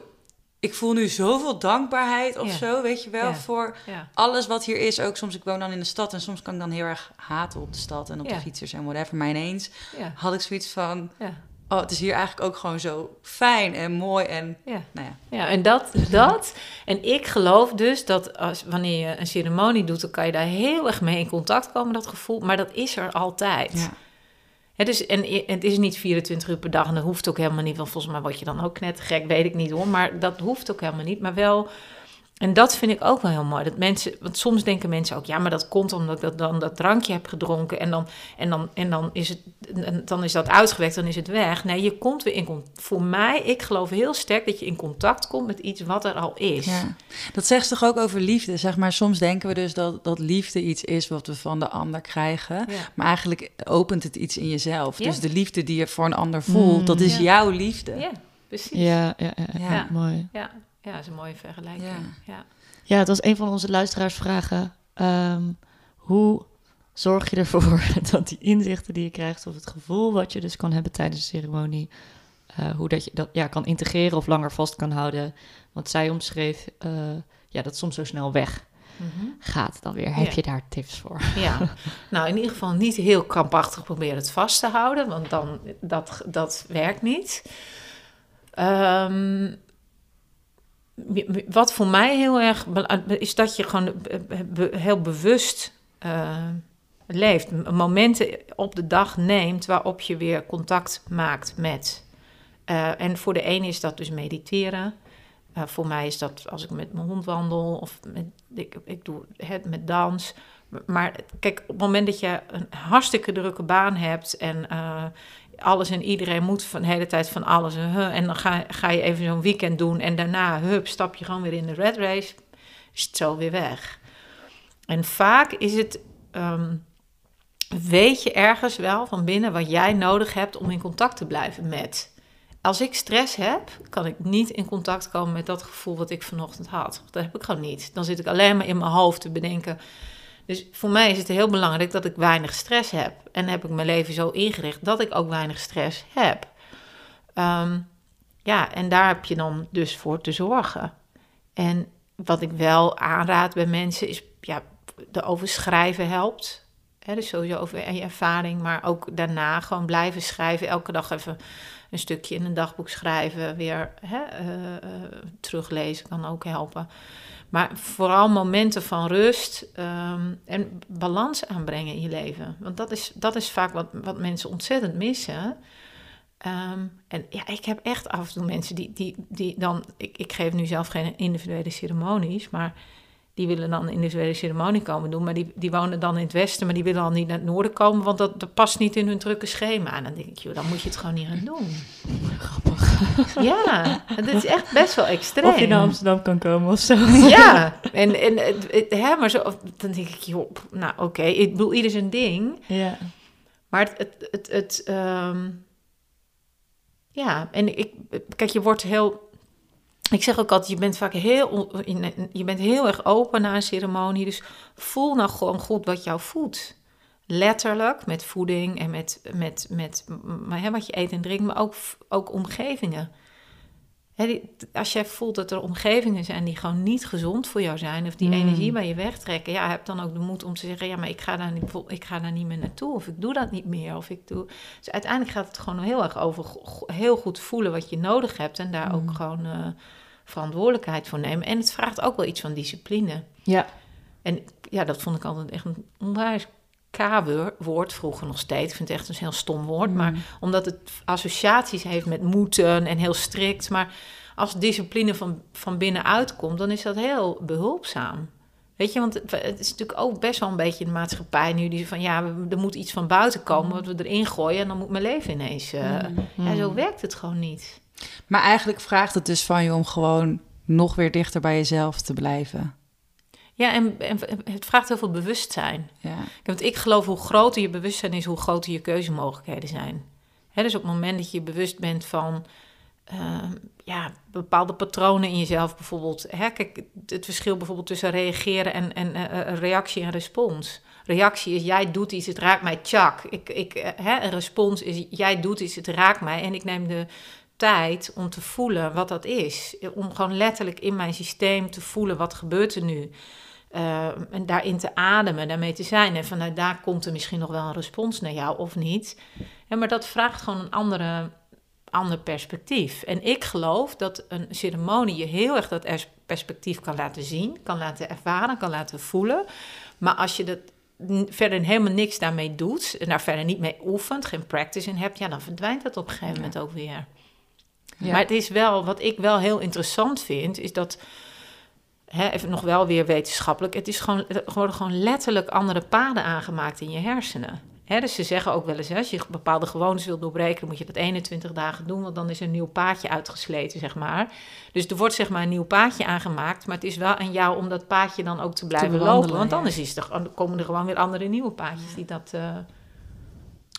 S2: ik voel nu zoveel dankbaarheid of zo, weet je wel, voor alles wat hier is. Ook soms, ik woon dan in de stad en soms kan ik dan heel erg haten op de stad en op de fietsers en whatever. Maar ineens had ik zoiets van, oh, het is hier eigenlijk ook gewoon zo fijn en mooi en,
S5: ja.
S2: nou
S5: ja. Ja, en dat, dat, en ik geloof dus dat als, wanneer je een ceremonie doet, dan kan je daar heel erg mee in contact komen, dat gevoel. Maar dat is er altijd. Ja dus, en het is niet 24 uur per dag en dat hoeft ook helemaal niet. Want volgens mij word je dan ook net gek, weet ik niet hoor. Maar dat hoeft ook helemaal niet. Maar wel en dat vind ik ook wel heel mooi. Dat mensen, want soms denken mensen ook, ja, maar dat komt omdat ik dan dat drankje heb gedronken en dan, en dan, en dan, is, het, dan is dat uitgewerkt, dan is het weg. Nee, je komt weer in contact. Voor mij, ik geloof heel sterk dat je in contact komt met iets wat er al is. Ja.
S2: Dat zegt toch ook over liefde, zeg maar. Soms denken we dus dat, dat liefde iets is wat we van de ander krijgen. Maar eigenlijk opent het iets in jezelf. Dus de liefde die je voor een ander voelt, dat is jouw liefde.
S5: Ja, precies.
S3: Ja, ja, ja, mooi.
S5: Ja, ja, dat is een mooie vergelijking. Ja,
S3: ja. het was een van onze luisteraarsvragen. Um, hoe zorg je ervoor dat die inzichten die je krijgt, of het gevoel wat je dus kan hebben tijdens de ceremonie, uh, hoe dat je dat ja, kan integreren of langer vast kan houden? Want zij omschreef uh, ja, dat soms zo snel weg. Mhm. Gaat dan weer. Heb je daar tips voor?
S5: Ja, nou in ieder geval niet heel krampachtig proberen het vast te houden, want dan dat, dat werkt niet. Um, wat voor mij heel erg is dat je gewoon heel bewust uh, leeft. Momenten op de dag neemt waarop je weer contact maakt met. En voor de ene is dat dus mediteren. Voor mij is dat als ik met mijn hond wandel of met, ik, ik doe het met dans. Maar kijk, op het moment dat je een hartstikke drukke baan hebt en alles en iedereen moet van de hele tijd van alles. En, en dan ga, ga je even zo'n weekend doen en daarna, hup, stap je gewoon weer in de red race. Is het zo weer weg. En vaak is het, um, weet je ergens wel van binnen wat jij nodig hebt om in contact te blijven met. Als ik stress heb, kan ik niet in contact komen met dat gevoel wat ik vanochtend had. Dat heb ik gewoon niet. Dan zit ik alleen maar in mijn hoofd te bedenken dus voor mij is het heel belangrijk dat ik weinig stress heb. En heb ik mijn leven zo ingericht dat ik ook weinig stress heb. Ehm, ja, en daar heb je dan dus voor te zorgen. En wat ik wel aanraad bij mensen is, ja, de overschrijven helpt. Dus sowieso over je ervaring, maar ook daarna gewoon blijven schrijven. Elke dag even een stukje in een dagboek schrijven, weer eh, eh, teruglezen kan ook helpen. Maar vooral momenten van rust ehm, en balans aanbrengen in je leven. Want dat is, dat is vaak wat, wat mensen ontzettend missen. Ehm, en ja, ik heb echt af en toe mensen die, die, die dan... Ik, ik geef nu zelf geen individuele ceremonies, maar die willen dan een individuele ceremonie komen doen. Maar die, die wonen dan in het westen, maar die willen al niet naar het noorden komen, want dat, dat past niet in hun drukke schema. En dan denk ik, joh, dan moet je het gewoon niet gaan doen. Grappig. Ja, het is echt best wel extreem.
S3: Of je naar Amsterdam kan komen of zo.
S5: Ja, en, en het, het- hè, maar zo, dan denk ik, joh, nou oké, ik bedoel, ieder zijn ding.
S3: Ja.
S5: Maar het, het, het, het, ehm, ja, en ik, kijk, je wordt heel, ik zeg ook altijd, je bent vaak heel, je bent heel erg open na een ceremonie, dus voel nou gewoon goed wat jou voedt. Letterlijk, met voeding en met, met, met m- hè, wat je eet en drinkt, maar ook, ook omgevingen. Als jij voelt dat er omgevingen zijn die gewoon niet gezond voor jou zijn, of die
S3: Mm.
S5: energie bij je wegtrekken, ja, heb dan ook de moed om te zeggen: ja, maar ik ga daar niet, ik ga daar niet meer naartoe, of ik doe dat niet meer, of ik doe. Dus uiteindelijk gaat het gewoon heel erg over heel goed voelen wat je nodig hebt en daar ook gewoon eh, verantwoordelijkheid voor nemen. En het vraagt ook wel iets van discipline.
S3: Ja.
S5: En ja, dat vond ik altijd echt een onwijs K-woord, vroeger nog steeds. Ik vind het echt een heel stom woord, maar omdat het associaties heeft met moeten en heel strikt. Maar als discipline van, van binnenuit komt, dan is dat heel behulpzaam. Weet je, want het, is natuurlijk ook best wel een beetje de maatschappij nu die van ja, we- er moet iets van buiten komen wat we erin gooien en dan moet mijn leven ineens. Ja, zo werkt het gewoon niet.
S2: Maar eigenlijk vraagt het dus van je om gewoon nog weer dichter bij jezelf te blijven.
S5: Ja, en, en het vraagt heel veel bewustzijn.
S2: Ja.
S5: Want ik geloof hoe groter je bewustzijn is, hoe groter je keuzemogelijkheden zijn. Dus op het moment dat je bewust bent van ehm, ja, bepaalde patronen in jezelf, bijvoorbeeld. Hè, kijk, het verschil bijvoorbeeld tussen reageren en, en eh, eh, reactie en respons. Reactie is jij doet iets, het raakt mij, tjak. Ik, ik, eh, hè, een respons is jij doet iets, het raakt mij. En ik neem de tijd om te voelen wat dat is. Om gewoon letterlijk in mijn systeem te voelen wat gebeurt er nu. Eh, en daarin te ademen, daarmee te zijn. En vanuit daar komt er misschien nog wel een respons naar jou of niet. Ja, maar dat vraagt gewoon een andere, ander perspectief. En ik geloof dat een ceremonie je heel erg dat ers- perspectief kan laten zien, kan laten ervaren, kan laten voelen. Maar als je dat verder helemaal niks daarmee doet en daar verder niet mee oefent, geen practice in hebt, ja, dan verdwijnt dat op een gegeven moment ook weer.
S2: Ja.
S5: Maar het is wel, wat ik wel heel interessant vind, is dat, hè, even nog wel weer wetenschappelijk, het is gewoon, er worden gewoon letterlijk andere paden aangemaakt in je hersenen. Hè, dus ze zeggen ook wel eens, hè, als je bepaalde gewoontes wil doorbreken, dan moet je dat 21 dagen doen, want dan is er een nieuw paadje uitgesleten, zeg maar. Dus er wordt zeg maar een nieuw paadje aangemaakt, maar het is wel aan jou om dat paadje dan ook te blijven lopen, want
S2: ja.
S5: anders is er, dan komen er gewoon weer andere nieuwe paadjes die dat... eh,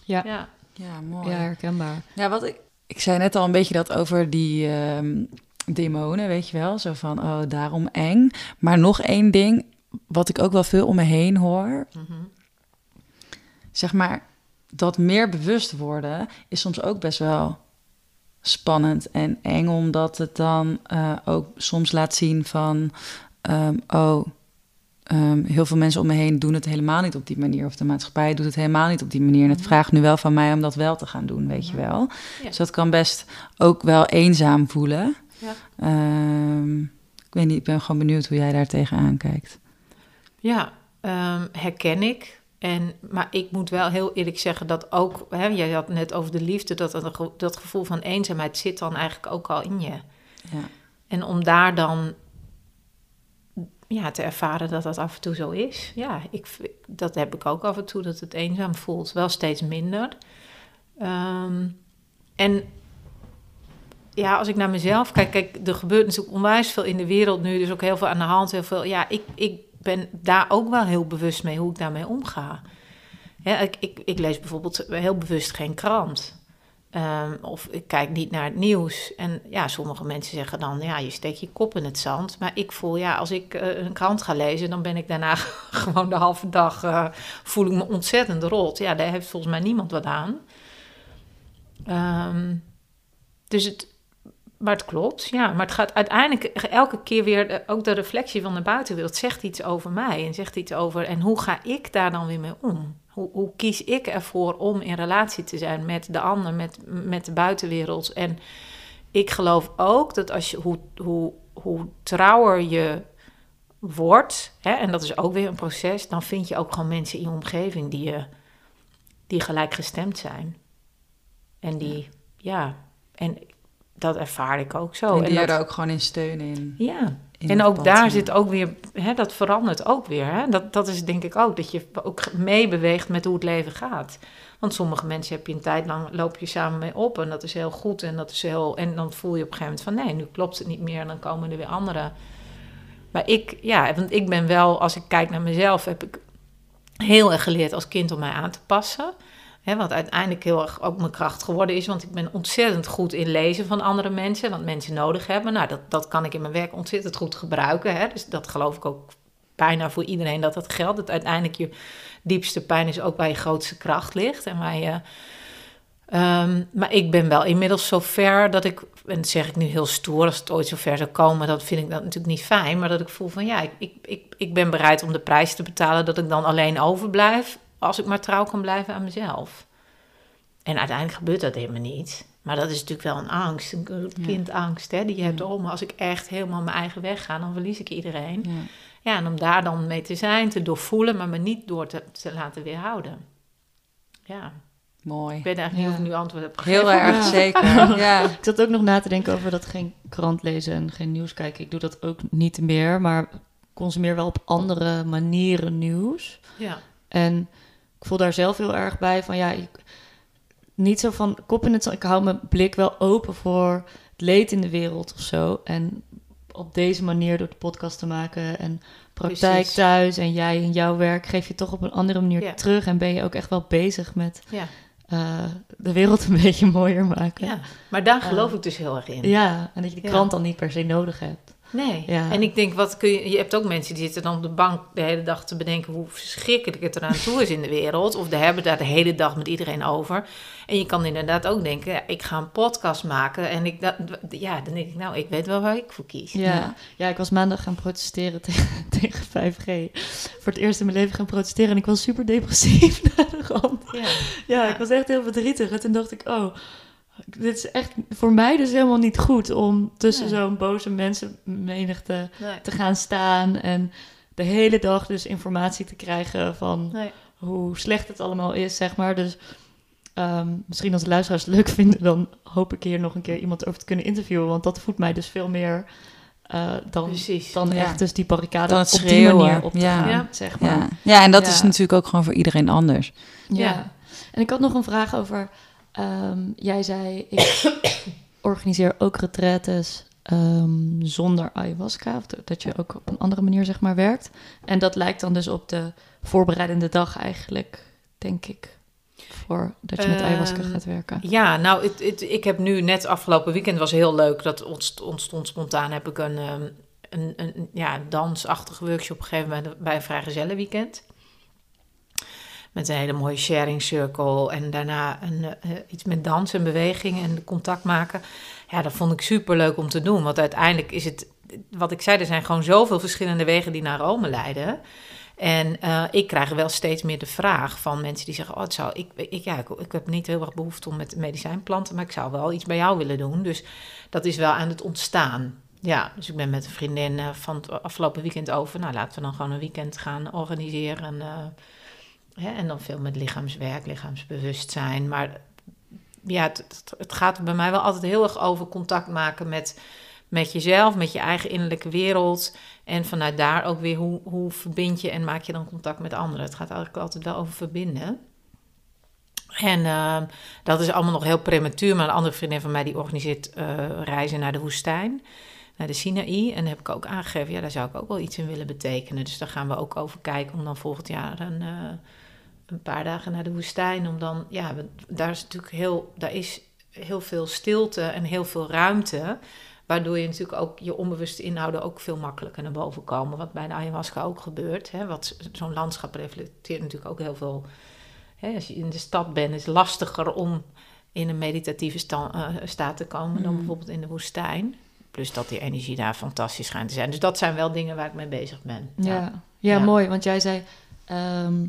S3: Ja.
S5: ja.
S2: Ja, mooi.
S3: Ja, herkenbaar.
S2: Ja, wat ik, ik zei net al een beetje dat over die ehm, demonen, weet je wel. Zo van, oh, daarom eng. Maar nog één ding, wat ik ook wel veel om me heen hoor.
S5: Mhm.
S2: Zeg maar, dat meer bewust worden is soms ook best wel spannend en eng. Omdat het dan eh, ook soms laat zien van, ehm, oh... ehm, heel veel mensen om me heen doen het helemaal niet op die manier. Of de maatschappij doet het helemaal niet op die manier. En het vraagt nu wel van mij om dat wel te gaan doen, weet je wel.
S5: Ja.
S2: Dus dat kan best ook wel eenzaam voelen.
S5: Ja.
S2: Ehm, ik weet niet, ik ben gewoon benieuwd hoe jij daar tegenaan kijkt.
S5: Ja, ehm, herken ik. En, maar ik moet wel heel eerlijk zeggen dat ook, hè, jij had net over de liefde, dat, dat, ge- dat gevoel van eenzaamheid zit dan eigenlijk ook al in je.
S2: Ja.
S5: En om daar dan ja, te ervaren dat dat af en toe zo is, ja, ik, dat heb ik ook af en toe, dat het eenzaam voelt. Wel steeds minder. Ehm, en ja, als ik naar mezelf kijk, kijk, er gebeurt natuurlijk onwijs veel in de wereld nu, dus ook heel veel aan de hand, heel veel. Ja, ik, ik ben daar ook wel heel bewust mee hoe ik daarmee omga. Ik, ik, ik lees bijvoorbeeld heel bewust geen krant. Ehm, of ik kijk niet naar het nieuws. En ja, sommige mensen zeggen dan, ja, je steekt je kop in het zand. Maar ik voel, ja, als ik eh, een krant ga lezen, dan ben ik daarna gewoon de halve dag, eh, voel ik me ontzettend rot. Ja, daar heeft volgens mij niemand wat aan. Ehm, dus het, maar het klopt, ja. Maar het gaat uiteindelijk elke keer weer, de- ook de reflectie van de buitenwereld zegt iets over mij en zegt iets over, en hoe ga ik daar dan weer mee om? Hoe, hoe kies ik ervoor om in relatie te zijn met de ander, met, met de buitenwereld? En ik geloof ook dat als je, hoe, hoe, hoe trouwer je wordt, hè, en dat is ook weer een proces, dan vind je ook gewoon mensen in je omgeving die, je, die gelijkgestemd zijn. En die, ja, en dat ervaar ik ook zo.
S2: en die
S5: dat-
S2: er ook gewoon in steunen in.
S5: ja,
S2: in
S5: en ook daar zit ook weer, hè, dat verandert ook weer. Hè? Dat, dat is denk ik ook, dat je ook meebeweegt met hoe het leven gaat. Want sommige mensen heb je een tijd lang, loop je samen mee op en dat is heel goed. En, dat is heel, en dan voel je op een gegeven moment van nee, nu klopt het niet meer en dan komen er weer andere. Maar ik, ja, want ik ben wel, als ik kijk naar mezelf, heb ik heel erg geleerd als kind om mij aan te passen. Hè, wat uiteindelijk heel erg ook mijn kracht geworden is. Want ik ben ontzettend goed in lezen van andere mensen. Wat mensen nodig hebben. Nou, dat, dat kan ik in mijn werk ontzettend goed gebruiken. Hè. Dus dat geloof ik ook bijna voor iedereen dat dat geldt. Dat uiteindelijk je diepste pijn is ook waar je grootste kracht ligt. En. Ehm, maar ik ben wel inmiddels zo ver dat ik, en dat zeg ik nu heel stoer, als het ooit zo ver zou komen, dan vind ik dat natuurlijk niet fijn. Maar dat ik voel van ja, ik, ik, ik ben bereid om de prijs te betalen dat ik dan alleen overblijf, als ik maar trouw kan blijven aan mezelf. En uiteindelijk gebeurt dat helemaal niet. Maar dat is natuurlijk wel een angst, een
S2: Ja.
S5: kindangst, hè, die je hebt. Oh, maar als ik echt helemaal mijn eigen weg ga, dan verlies ik iedereen.
S2: Ja.
S5: Ja, en om daar dan mee te zijn, te doorvoelen, maar me niet door te, te laten weerhouden. Ja,
S2: Mooi.
S5: ik weet eigenlijk niet
S3: Ja.
S5: of ik nu antwoord heb gegeven.
S2: Heel erg, zeker. Ja.
S3: Ik zat ook nog na te denken over dat geen krant lezen en geen nieuws kijken. Ik doe dat ook niet meer, maar consumeer wel op andere manieren nieuws.
S5: Ja,
S3: En ik voel daar zelf heel erg bij van ja, ik, niet zo van kop in het zand. Ik hou mijn blik wel open voor het leed in de wereld of zo. En op deze manier door de podcast te maken en praktijk
S5: Precies.
S3: thuis en jij in jouw werk geef je toch op een andere manier
S5: Ja.
S3: terug en ben je ook echt wel bezig met
S5: ja,
S3: eh, de wereld een beetje mooier maken.
S5: ja. Maar daar
S3: Ja.
S5: geloof ik dus heel erg in.
S3: Ja, en dat je de krant dan niet per se nodig hebt.
S5: Nee.
S3: Ja.
S5: En ik denk, wat kun je... Je hebt ook mensen die zitten dan op de bank de hele dag te bedenken... hoe verschrikkelijk het eraan toe is in de wereld. Of die hebben daar de hele dag met iedereen over. En je kan inderdaad ook denken... Ik ga een podcast maken. En ik, dat, ja, dan denk ik, nou, ik weet wel waar ik voor kies.
S3: Ja. ja, ik was maandag gaan protesteren tegen, tegen 5G. Voor het eerst in mijn leven gaan protesteren en ik was super depressief naar de rand.
S5: Ja.
S3: Ja,
S5: Ja.
S3: ik was echt heel verdrietig. En toen dacht ik, oh, dit is echt voor mij dus helemaal niet goed om tussen
S5: Nee.
S3: zo'n boze mensenmenigte
S5: Nee.
S3: te gaan staan en de hele dag dus informatie te krijgen van
S5: Nee.
S3: hoe slecht het allemaal is, zeg maar. Dus ehm, misschien als de luisteraars het leuk vinden, dan hoop ik hier nog een keer iemand over te kunnen interviewen, want dat voedt mij dus veel meer eh, dan,
S5: Precies.
S3: dan
S2: Ja.
S3: echt dus die barricade
S2: Dan het
S3: op die manier op te
S2: Ja.
S3: gaan,
S5: Ja.
S3: zeg maar.
S2: Ja. ja, en dat
S3: Ja.
S2: is natuurlijk ook gewoon voor iedereen anders.
S3: Ja.
S5: Ja.
S3: En ik had nog een vraag over. Ehm, jij zei, ik organiseer ook retraites ehm, zonder ayahuasca. Of dat je ook op een andere manier zeg maar werkt. En dat lijkt dan dus op de voorbereidende dag eigenlijk, denk ik. Voor dat je met ayahuasca
S5: Ehm,
S3: gaat werken.
S5: Ja, nou, ik heb nu net afgelopen weekend was heel leuk. Dat ontst- ontstond spontaan. Heb ik een, een, een ja, dansachtige workshop gegeven bij, bij een vrijgezellenweekend. Met een hele mooie sharing circle. En daarna een, eh, iets met dans en beweging en contact maken. Ja, dat vond ik super leuk om te doen. Want uiteindelijk is het, wat ik zei, er zijn gewoon zoveel verschillende wegen die naar Rome leiden. En eh, ik krijg wel steeds meer de vraag van mensen die zeggen: Oh, het zou, ik, ik, ja, ik, heb niet heel erg behoefte om met medicijnplanten, maar ik zou wel iets bij jou willen doen. Dus dat is wel aan het ontstaan. Ja, dus ik ben met een vriendin eh, van het afgelopen weekend over. Nou, laten we dan gewoon een weekend gaan organiseren. eh, en dan veel met lichaamswerk, lichaamsbewustzijn. Maar ja, het, het, het gaat bij mij wel altijd heel erg over contact maken met, met jezelf, met je eigen innerlijke wereld. En vanuit daar ook weer hoe, hoe verbind je en maak je dan contact met anderen. Het gaat eigenlijk altijd wel over verbinden. En ehm, dat is allemaal nog heel prematuur. Maar een andere vriendin van mij die organiseert eh, reizen naar de woestijn. Naar de Sinaï. En daar heb ik ook aangegeven, ja, daar zou ik ook wel iets in willen betekenen. Dus daar gaan we ook over kijken om dan volgend jaar een, eh, een paar dagen naar de woestijn. Om dan, ja, daar is natuurlijk heel, daar is heel veel stilte en heel veel ruimte. Waardoor je natuurlijk ook je onbewuste inhouden ook veel makkelijker naar boven komen. Wat bij de ayahuasca ook gebeurt. Hè? Wat zo'n landschap reflecteert natuurlijk ook heel veel. Hè? Als je in de stad bent, is het lastiger om in een meditatieve sta- eh, staat te komen dan
S3: Mm.
S5: bijvoorbeeld in de woestijn. Plus dat die energie daar fantastisch schijnt te zijn. Dus dat zijn wel dingen waar ik mee bezig ben.
S3: Ja, ja.
S5: Ja.
S3: mooi. Want jij zei ehm,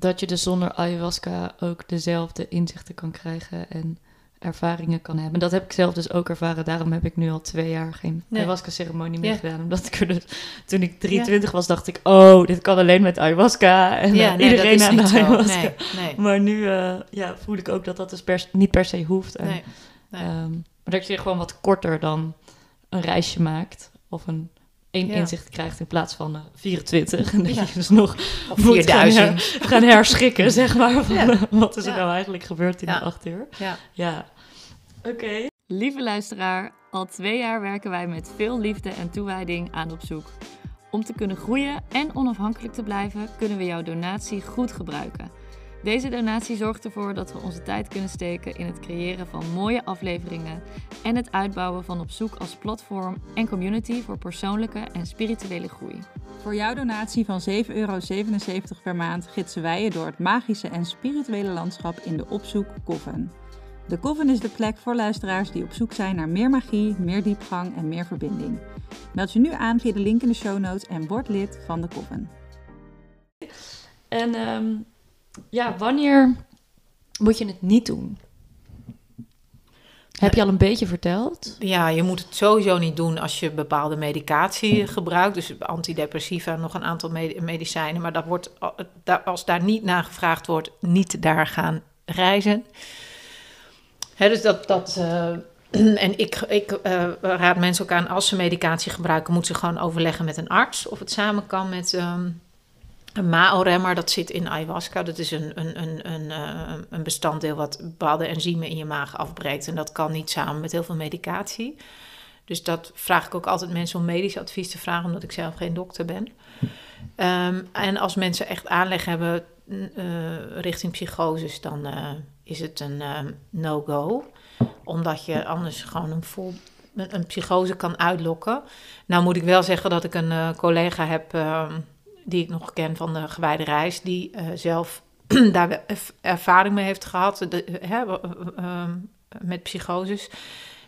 S3: dat je dus zonder ayahuasca ook dezelfde inzichten kan krijgen en ervaringen kan hebben. Dat heb ik zelf dus ook ervaren. Daarom heb ik nu al twee jaar geen
S5: Nee.
S3: ayahuasca-ceremonie meer
S5: Ja.
S3: gedaan. Omdat ik er dus, toen ik 23 was, dacht ik... Oh, dit kan alleen met ayahuasca. En
S5: Ja,
S3: eh,
S5: nee,
S3: iedereen aan de ayahuasca.
S5: Nee,
S3: Maar nu eh, ja, voel ik ook dat dat dus per, niet per se hoeft. En, ehm, maar dat je gewoon wat korter dan een reisje maakt. Of een één
S5: Ja.
S3: inzicht krijgt in plaats van eh, 24. En dat
S5: Ja.
S3: je dus nog
S5: Of
S3: moet gaan,
S5: 4000.
S3: her- gaan herschikken, zeg maar. Van,
S5: Ja.
S3: eh, wat is er
S5: Ja.
S3: nou eigenlijk gebeurd in
S5: Ja.
S3: de acht uur?
S5: Ja.
S3: Ja. Oké. Lieve luisteraar, al twee jaar werken wij met veel liefde en toewijding aan op zoek. Om te kunnen groeien en onafhankelijk te blijven, kunnen we jouw donatie goed gebruiken. Deze donatie zorgt ervoor dat we onze tijd kunnen steken in het creëren van mooie afleveringen en het uitbouwen van op zoek als platform en community voor persoonlijke en spirituele groei.
S6: Voor jouw donatie van 7,77 euro per maand gidsen wij je door het magische en spirituele landschap in de Opzoek Coven. De Coven is de plek voor luisteraars die op zoek zijn naar meer magie, meer diepgang en meer verbinding. Meld je nu aan via de link in de show notes en word lid van de Coven.
S3: En ehm, ja, wanneer moet je het niet doen? Heb je al een beetje verteld?
S5: Ja, je moet het sowieso niet doen als je bepaalde medicatie gebruikt. Dus antidepressiva, nog een aantal med- medicijnen. Maar dat wordt, als daar niet naar gevraagd wordt, niet daar gaan reizen. Dus dat. dat eh, en ik, ik eh, raad mensen ook aan, als ze medicatie gebruiken, moeten ze gewoon overleggen met een arts. Of het samen kan met ehm, een MAO-remmer. Dat zit in ayahuasca. Dat is een, een, een, een, eh, een bestanddeel wat bepaalde enzymen in je maag afbreekt. En dat kan niet samen met heel veel medicatie. Dus dat vraag ik ook altijd mensen om medisch advies te vragen, omdat ik zelf geen dokter ben. Ehm, en als mensen echt aanleg hebben eh, richting psychoses, dan eh, is het een no-go. Omdat je anders gewoon een, een, psychose kan uitlokken. Nou moet ik wel zeggen dat ik een collega heb, ehm, die ik nog ken van de gewijde reis, die eh, zelf daar ervaring mee heeft gehad de, hè, w- ehm, met psychoses.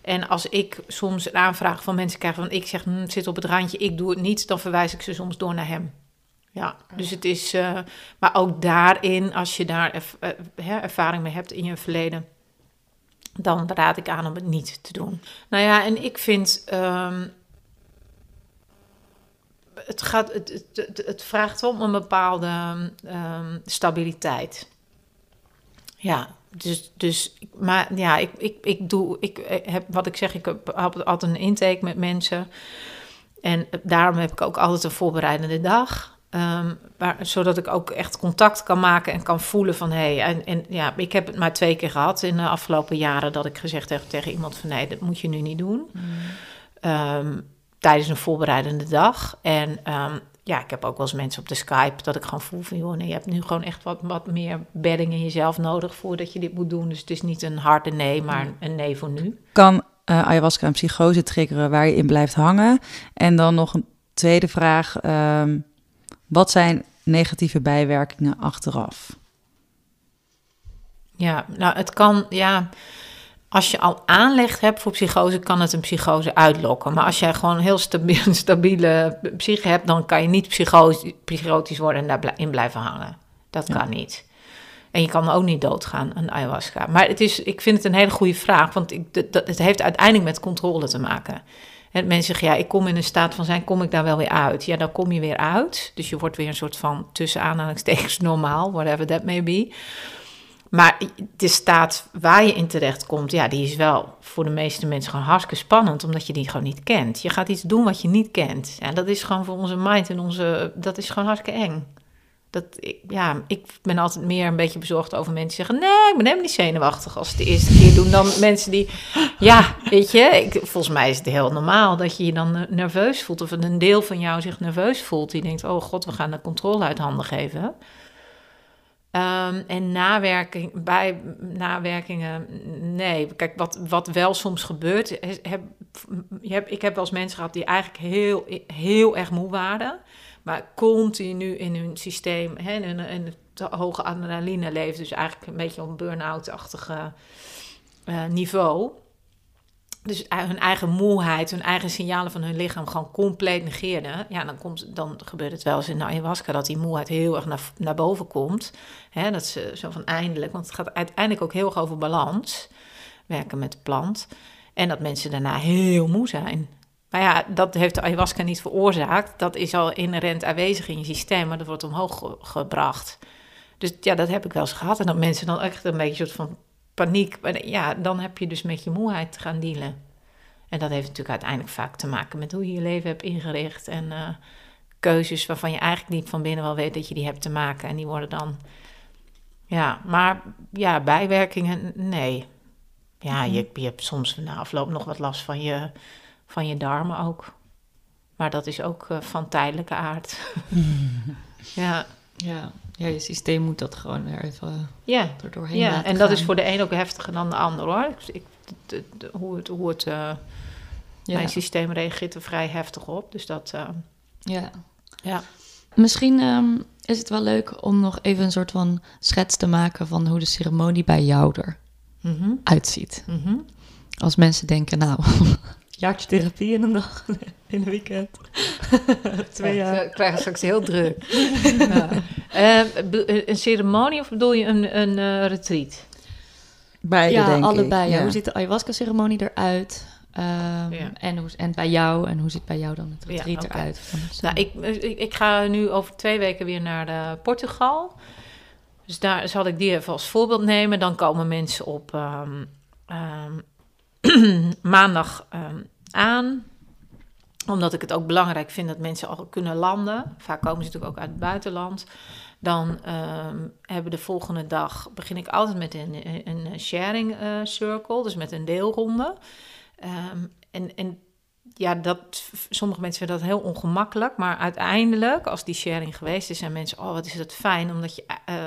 S5: En als ik soms een aanvraag van mensen krijg van ik zeg hm, het zit op het randje, ik doe het niet, dan verwijs ik ze soms door naar hem. Ja, dus het is, eh, maar ook daarin, als je daar erv- eh, ervaring mee hebt in je verleden, dan raad ik aan om het niet te doen. Nou ja, en ik vind, ehm, het, gaat, het, het, het, vraagt om een bepaalde ehm, stabiliteit. Ja, dus, dus maar ja, ik, ik, ik doe, ik eh, heb wat ik zeg, ik heb altijd een intake met mensen. En daarom heb ik ook altijd een voorbereidende dag. Ehm, waar, zodat ik ook echt contact kan maken en kan voelen van hé. Hey, en, en ja, ik heb het maar twee keer gehad in de afgelopen jaren dat ik gezegd heb tegen iemand van nee, dat moet je nu niet doen. Ehm, tijdens een voorbereidende dag. En ehm, ja, ik heb ook wel eens mensen op de Skype dat ik gewoon voel van joh, nee, je hebt nu gewoon echt wat, wat meer bedding in jezelf nodig voordat je dit moet doen. Dus het is niet een harde nee, maar een nee voor nu.
S6: Kan eh, ayahuasca een psychose triggeren waar je in blijft hangen? En dan nog een tweede vraag. ehm, wat zijn negatieve bijwerkingen achteraf?
S5: Ja, nou, het kan, ja, als je al aanleg hebt voor psychose, kan het een psychose uitlokken. Maar als jij gewoon een heel stabiel, een stabiele psyche hebt, dan kan je niet psychose, psychotisch worden en daarin blijven hangen. Dat
S6: Ja.
S5: kan niet. En je kan ook niet doodgaan aan ayahuasca. Maar het is, ik vind het een hele goede vraag, want ik, dat- het heeft uiteindelijk met controle te maken. En mensen zeggen, ja, ik kom in een staat van zijn, kom ik daar wel weer uit? Ja, dan kom je weer uit. Dus je wordt weer een soort van, tussen aanhalingstekens, normaal, whatever that may be. Maar de staat waar je in terecht komt, ja, die is wel voor de meeste mensen gewoon hartstikke spannend, omdat je die gewoon niet kent. Je gaat iets doen wat je niet kent. En dat is gewoon voor onze mind en onze, dat is gewoon hartstikke eng. Dat, ik, ja, ik ben altijd meer een beetje bezorgd over mensen die zeggen, nee, ik ben helemaal niet zenuwachtig als ze het de eerste keer doen. Dan mensen die, ja, weet je, ik, volgens mij is het heel normaal dat je je dan eh, nerveus voelt. Of een deel van jou zich nerveus voelt. Die denkt, oh god, we gaan de controle uit handen geven. Ehm, en nawerking, bij nawerkingen, nee. Kijk, wat, wat wel soms gebeurt, heb, ik heb wel eens mensen gehad die eigenlijk heel, heel erg moe waren, maar continu in hun systeem, hè, in, hoge adrenaline leven, dus eigenlijk een beetje op een burn-out-achtige eh, niveau. Dus hun eigen moeheid, hun eigen signalen van hun lichaam gewoon compleet negeerden. Ja, dan, komt, dan gebeurt het wel eens in ayahuasca dat die moeheid heel erg naar, naar boven komt. Dat ze zo van eindelijk, want het gaat uiteindelijk ook heel erg over balans. Werken met de plant. En dat mensen daarna heel moe zijn. Maar ja, dat heeft de ayahuasca niet veroorzaakt. Dat is al inherent aanwezig in je systeem, maar dat wordt omhoog ge- gebracht. Dus ja, dat heb ik wel eens gehad. En dat mensen dan echt een beetje een soort van paniek. Maar ja, dan heb je dus met je moeheid te gaan dealen. En dat heeft natuurlijk uiteindelijk vaak te maken met hoe je je leven hebt ingericht. En eh, keuzes waarvan je eigenlijk niet van binnen wel weet dat je die hebt te maken. En die worden dan. Ja, maar ja, bijwerkingen, nee. Ja, je, je hebt soms na afloop nog wat last van je, van je darmen ook. Maar dat is ook eh, van tijdelijke aard. ja,
S3: Ja. Ja, je systeem moet dat gewoon weer even
S5: ja.
S3: er doorheen
S5: Ja, en dat is voor de een ook heftiger dan de ander hoor. Ik, ik, de- de- hoe het, hoe het eh,
S3: Ja.
S5: mijn systeem reageert er vrij heftig op. Dus dat, eh,
S3: Ja.
S5: ja.
S3: Misschien ehm, is het wel leuk om nog even een soort van schets te maken van hoe de ceremonie bij jou
S5: Mhm,
S3: eruit ziet.
S5: mhm.
S3: Als mensen denken, nou, jaartje therapie in een dag, in een weekend. Twee jaar.
S5: Ik krijg straks heel druk. ja. Eh, een ceremonie of bedoel je een, een eh, retreat?
S6: Beide,
S3: ja,
S6: denk
S3: allebei.
S6: ik.
S3: Ja. Hoe ziet de ayahuasca-ceremonie eruit? Ehm,
S5: Ja.
S3: en, hoe, en bij jou, en hoe ziet bij jou dan het
S5: Ja,
S3: retreat eruit?
S5: Nou, ik, ik, ik ga nu over twee weken weer naar eh, Portugal. Dus daar zal ik die even als voorbeeld nemen. Dan komen mensen op ehm, ehm, maandag ehm, aan. Omdat ik het ook belangrijk vind dat mensen al kunnen landen. Vaak komen ze natuurlijk ook uit het buitenland. Dan ehm, hebben de volgende dag begin ik altijd met een, een sharing eh, circle, dus met een deelronde. Ehm, en, en ja, dat, sommige mensen vinden dat heel ongemakkelijk. Maar uiteindelijk, als die sharing geweest is, zijn mensen, oh wat is dat fijn. Omdat je, eh,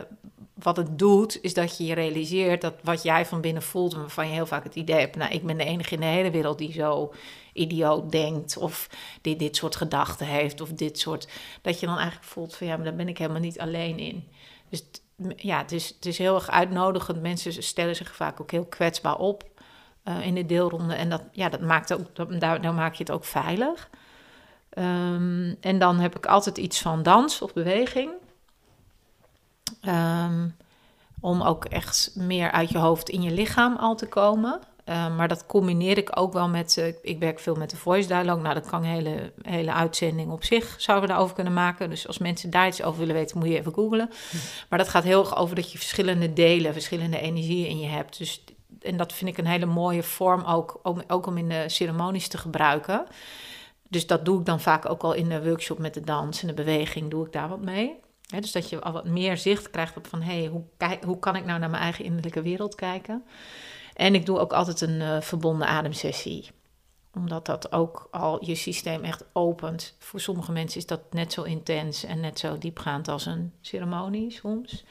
S5: wat het doet, is dat je je realiseert dat wat jij van binnen voelt, waarvan je heel vaak het idee hebt, nou, ik ben de enige in de hele wereld die zo idioot denkt, of die dit soort gedachten heeft, of dit soort, dat je dan eigenlijk voelt van, ja, maar daar ben ik helemaal niet alleen in. Dus ja, het is, het is heel erg uitnodigend. Mensen stellen zich vaak ook heel kwetsbaar op eh, in de deelronde. En dat, ja, dat maakt ook, dat, daar, daar maak je het ook veilig. Ehm, en dan heb ik altijd iets van dans of beweging. Ehm, om ook echt meer uit je hoofd in je lichaam al te komen. Ehm, maar dat combineer ik ook wel met... eh, ik werk veel met de voice dialogue. Nou, dat kan een hele, hele uitzending op zich. Zouden we daarover kunnen maken. Dus als mensen daar iets over willen weten, moet je even googlen. Maar dat gaat heel erg over dat je verschillende delen... verschillende energieën in je hebt. Dus, en dat vind ik een hele mooie vorm ook... om, ook om in de ceremonies te gebruiken. Dus dat doe ik dan vaak ook al in de workshop met de dans en de beweging. Doe ik daar wat mee. Dus dat je al wat meer zicht krijgt op van... hé, hey, hoe, hoe kan ik nou naar mijn eigen innerlijke wereld kijken... En ik doe ook altijd een eh, verbonden ademsessie. Omdat dat ook al je systeem echt opent. Voor sommige mensen is dat net zo intens en net zo diepgaand als een ceremonie soms.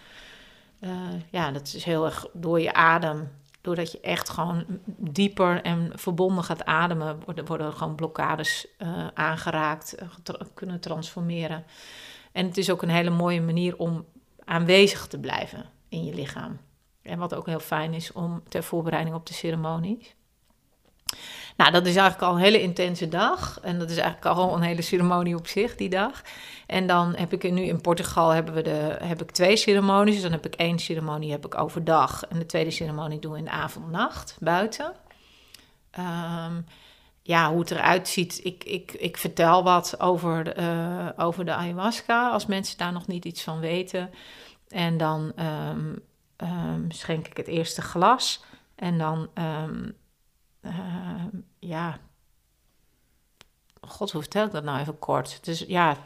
S5: Eh, ja, dat is heel erg door je adem. Doordat je echt gewoon dieper en verbonden gaat ademen, worden, worden gewoon blokkades eh, aangeraakt, kunnen transformeren. En het is ook een hele mooie manier om aanwezig te blijven in je lichaam. En wat ook heel fijn is om ter voorbereiding op de ceremonies. Nou, dat is eigenlijk al een hele intense dag. En dat is eigenlijk al een hele ceremonie op zich, die dag. En dan heb ik nu in Portugal hebben we de, heb ik twee ceremonies. Dus dan heb ik één ceremonie heb ik overdag. En de tweede ceremonie doen we in de avond-nacht buiten. Ehm, ja, hoe het eruit ziet. Ik, ik, ik vertel wat over, eh, over de ayahuasca. Als mensen daar nog niet iets van weten. En dan ehm, ehm, schenk ik het eerste glas. En dan, ehm, ehm, ja. God, hoe vertel ik dat nou even kort? Dus ja,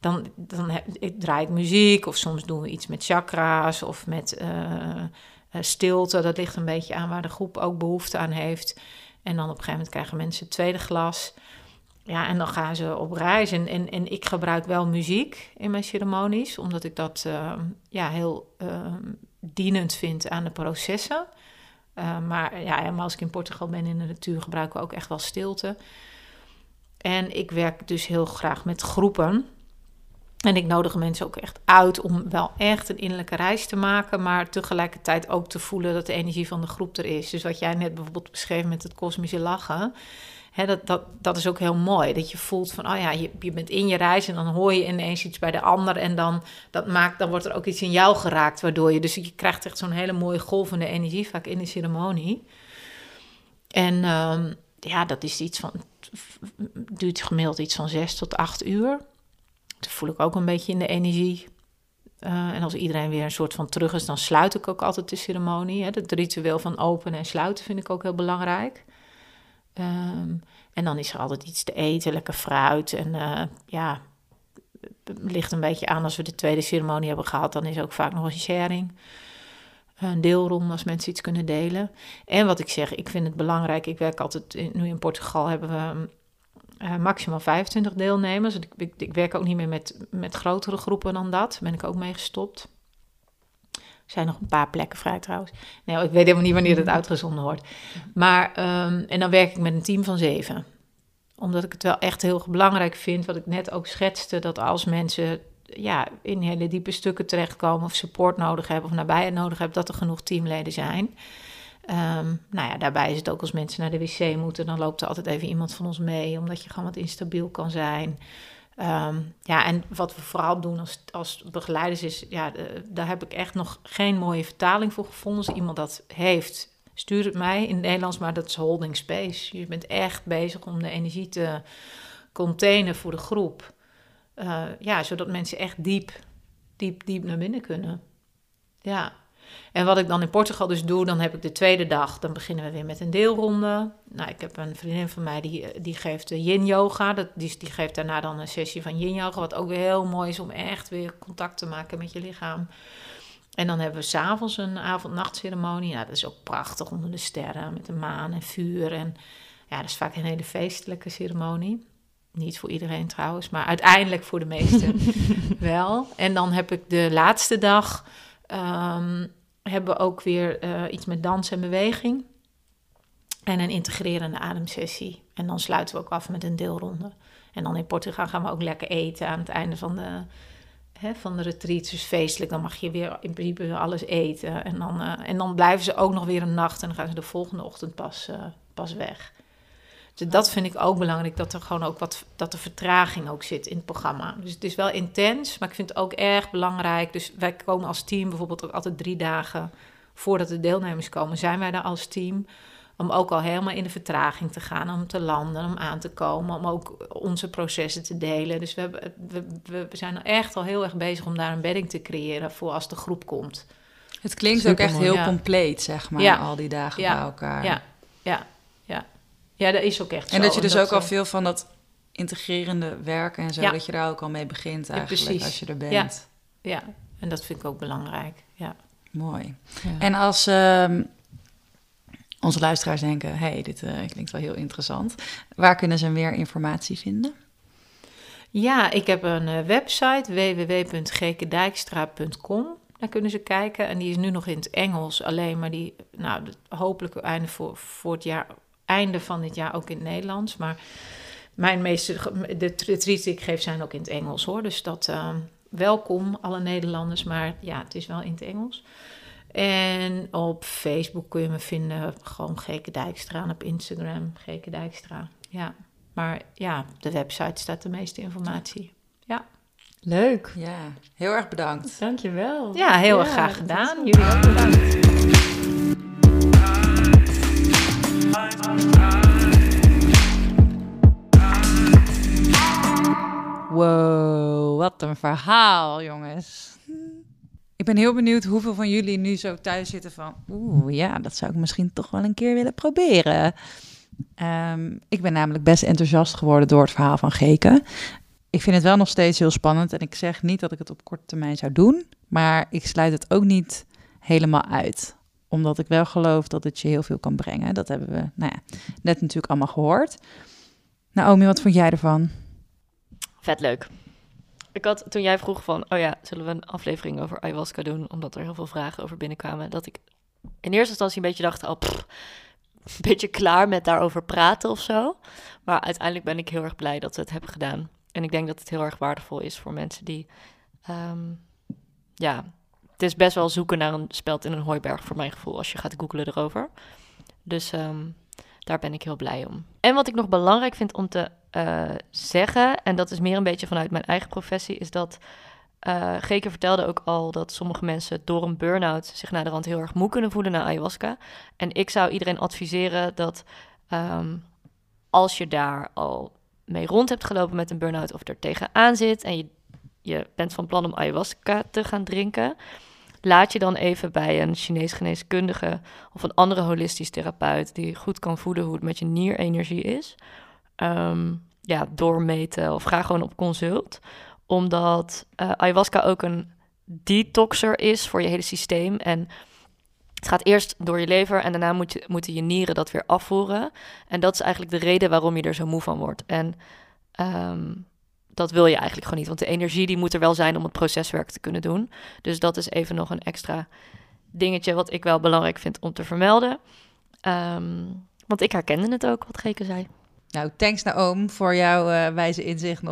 S5: dan, dan ik draai ik muziek. Of soms doen we iets met chakra's of met eh, eh, stilte. Dat ligt een beetje aan waar de groep ook behoefte aan heeft. En dan op een gegeven moment krijgen mensen het tweede glas. Ja, en dan gaan ze op reis. En, en, ik gebruik wel muziek in mijn ceremonies, omdat ik dat eh, ja, heel eh, dienend vind aan de processen. Uh, maar ja, helemaal als ik in Portugal ben in de natuur, gebruiken we ook echt wel stilte. En ik werk dus heel graag met groepen. En ik nodig mensen ook echt uit om wel echt een innerlijke reis te maken, maar tegelijkertijd ook te voelen dat de energie van de groep er is. Dus wat jij net bijvoorbeeld beschreef met het kosmische lachen, dat, dat, dat is ook heel mooi. Dat je voelt van, oh ja, je, je bent in je reis en dan hoor je ineens iets bij de ander en dan, dat maakt, dan wordt er ook iets in jou geraakt, waardoor je, dus je krijgt echt zo'n hele mooie golvende energie vaak in de ceremonie. En ehm, ja, dat is iets van, duurt gemiddeld iets van zes tot acht uur. Voel ik ook een beetje in de energie. Uh, en als iedereen weer een soort van terug is, dan sluit ik ook altijd de ceremonie. Hè. Het ritueel van openen en sluiten vind ik ook heel belangrijk. Um, en dan is er altijd iets te eten, lekker fruit. En uh, ja, het ligt een beetje aan als we de tweede ceremonie hebben gehad, dan is ook vaak nog een sharing. Een deelronde als mensen iets kunnen delen. En wat ik zeg, ik vind het belangrijk. Ik werk altijd, nu in Portugal hebben we uh, maximaal 25 deelnemers. Ik, ik, werk ook niet meer met, met grotere groepen dan dat. Daar ben ik ook mee gestopt. Er zijn nog een paar plekken vrij trouwens. Nee, ik weet helemaal niet wanneer het uitgezonden wordt. Maar, um, en dan werk ik met een team van zeven. Omdat ik het wel echt heel belangrijk vind, wat ik net ook schetste, dat als mensen ja, in hele diepe stukken terechtkomen of support nodig hebben of nabijheid nodig hebben, dat er genoeg teamleden zijn. Um, nou ja, daarbij is het ook als mensen naar de wc moeten, dan loopt er altijd even iemand van ons mee, omdat je gewoon wat instabiel kan zijn. Um, ja, en wat we vooral doen als, als begeleiders is, ja, de, daar heb ik echt nog geen mooie vertaling voor gevonden. Als iemand dat heeft, stuur het mij in het Nederlands, maar dat is holding space. Je bent echt bezig om de energie te containen voor de groep. Uh, ja, zodat mensen echt diep, diep, diep naar binnen kunnen. Ja, en wat ik dan in Portugal dus doe, dan heb ik de tweede dag, dan beginnen we weer met een deelronde. Nou, ik heb een vriendin van mij die, die geeft yin yoga. Dat, die, die geeft daarna dan een sessie van yin yoga, wat ook weer heel mooi is om echt weer contact te maken met je lichaam. En dan hebben we s'avonds een avond-nachtceremonie. Nou, dat is ook prachtig onder de sterren met de maan en vuur. En ja, dat is vaak een hele feestelijke ceremonie. Niet voor iedereen trouwens, maar uiteindelijk voor de meesten wel. En dan heb ik de laatste dag um, hebben we ook weer uh, iets met dans en beweging. En een integrerende ademsessie. En dan sluiten we ook af met een deelronde. En dan in Portugal gaan we ook lekker eten aan het einde van de, hè, van de retreat. Dus feestelijk, dan mag je weer in principe alles eten. En dan, uh, en dan blijven ze ook nog weer een nacht en dan gaan ze de volgende ochtend pas, uh, pas weg. Dus dat vind ik ook belangrijk, dat er gewoon ook wat, dat de vertraging ook zit in het programma. Dus het is wel intens, maar ik vind het ook erg belangrijk. Dus wij komen als team bijvoorbeeld ook altijd drie dagen voordat de deelnemers komen, zijn wij daar als team. Om ook al helemaal in de vertraging te gaan, om te landen, om aan te komen, om ook onze processen te delen. Dus we, hebben, we, we zijn echt al heel erg bezig om daar een bedding te creëren voor als de groep komt.
S2: Het klinkt ook echt heel ja. compleet, zeg maar, ja. al die dagen
S5: ja.
S2: bij elkaar.
S5: Ja, ja, ja. Dat is ook echt
S2: En
S5: zo.
S2: dat je dus
S5: dat
S2: ook al veel van dat integrerende werken en zo,
S5: Ja.
S2: dat je daar ook al mee begint eigenlijk als je er bent.
S5: Ja. Ja, en dat vind ik ook belangrijk. Ja.
S2: Mooi.
S3: Ja.
S2: En als ehm, onze luisteraars denken, hey, dit eh, klinkt wel heel interessant. Waar kunnen ze meer informatie vinden?
S5: Ja, ik heb een eh, website www.gekedijkstra.com. Daar kunnen ze kijken. En die is nu nog in het Engels alleen, maar die, nou, hopelijk einde voor, voor het jaar, einde van dit jaar ook in het Nederlands. Maar mijn meeste, de retreats die ik geef zijn ook in het Engels hoor. Dus dat, eh, welkom alle Nederlanders, maar ja, het is wel in het Engels. En op Facebook kun je me vinden, gewoon Geke Dijkstra. En op Instagram, Geke Dijkstra. Ja, maar ja, de website staat de meeste informatie.
S3: Leuk.
S2: Ja, heel erg bedankt.
S3: Dankjewel.
S5: Ja, heel erg
S3: Ja,
S5: graag gedaan. Jullie ook bedankt.
S2: Wow, wat een verhaal, jongens. Ik ben heel benieuwd hoeveel van jullie nu zo thuis zitten van... Oeh, ja, dat zou ik misschien toch wel een keer willen proberen. Ehm, ik ben namelijk best enthousiast geworden door het verhaal van Geke. Ik vind het wel nog steeds heel spannend. En ik zeg niet dat ik het op korte termijn zou doen. Maar ik sluit het ook niet helemaal uit. Omdat ik wel geloof dat het je heel veel kan brengen. Dat hebben we nou ja, net natuurlijk allemaal gehoord. Naomi, wat vond jij ervan?
S4: Vet leuk. Ik had toen jij vroeg van, oh ja, zullen we een aflevering over ayahuasca doen, omdat er heel veel vragen over binnenkwamen, dat ik in eerste instantie een beetje dacht, oh, een beetje klaar met daarover praten of zo. Maar uiteindelijk ben ik heel erg blij dat we het hebben gedaan.
S3: en ik denk dat het heel erg waardevol is voor mensen die... ehm, ja, het is best wel zoeken naar een speld in een hooiberg voor mijn gevoel... als je gaat googlen erover. Dus ehm, daar ben ik heel blij om. En wat ik nog belangrijk vind om te eh, zeggen... en dat is meer een beetje vanuit mijn eigen professie... is dat eh Geke vertelde ook al dat sommige mensen door een burn-out... zich naar de rand heel erg moe kunnen voelen na ayahuasca. En ik zou iedereen adviseren dat... ehm, als je daar al mee rond hebt gelopen met een burn-out of er tegenaan zit en je, je bent van plan om ayahuasca te gaan drinken, laat je dan even bij een Chinees geneeskundige of een andere holistisch therapeut die goed kan voelen hoe het met je nierenergie is. Ehm, ja, doormeten of ga gewoon op consult. Omdat eh, ayahuasca ook een detoxer is voor je hele systeem. En het gaat eerst door je lever en daarna moet je, moeten je nieren dat weer afvoeren. En dat is eigenlijk de reden waarom je er zo moe van wordt. En ehm, dat wil je eigenlijk gewoon niet, want de energie die moet er wel zijn om het proceswerk te kunnen doen. Dus dat is even nog een extra dingetje wat ik wel belangrijk vind om te vermelden. Ehm, want ik herkende het ook, wat Geke zei.
S2: Nou, thanks Naoom voor jouw eh, wijze inzicht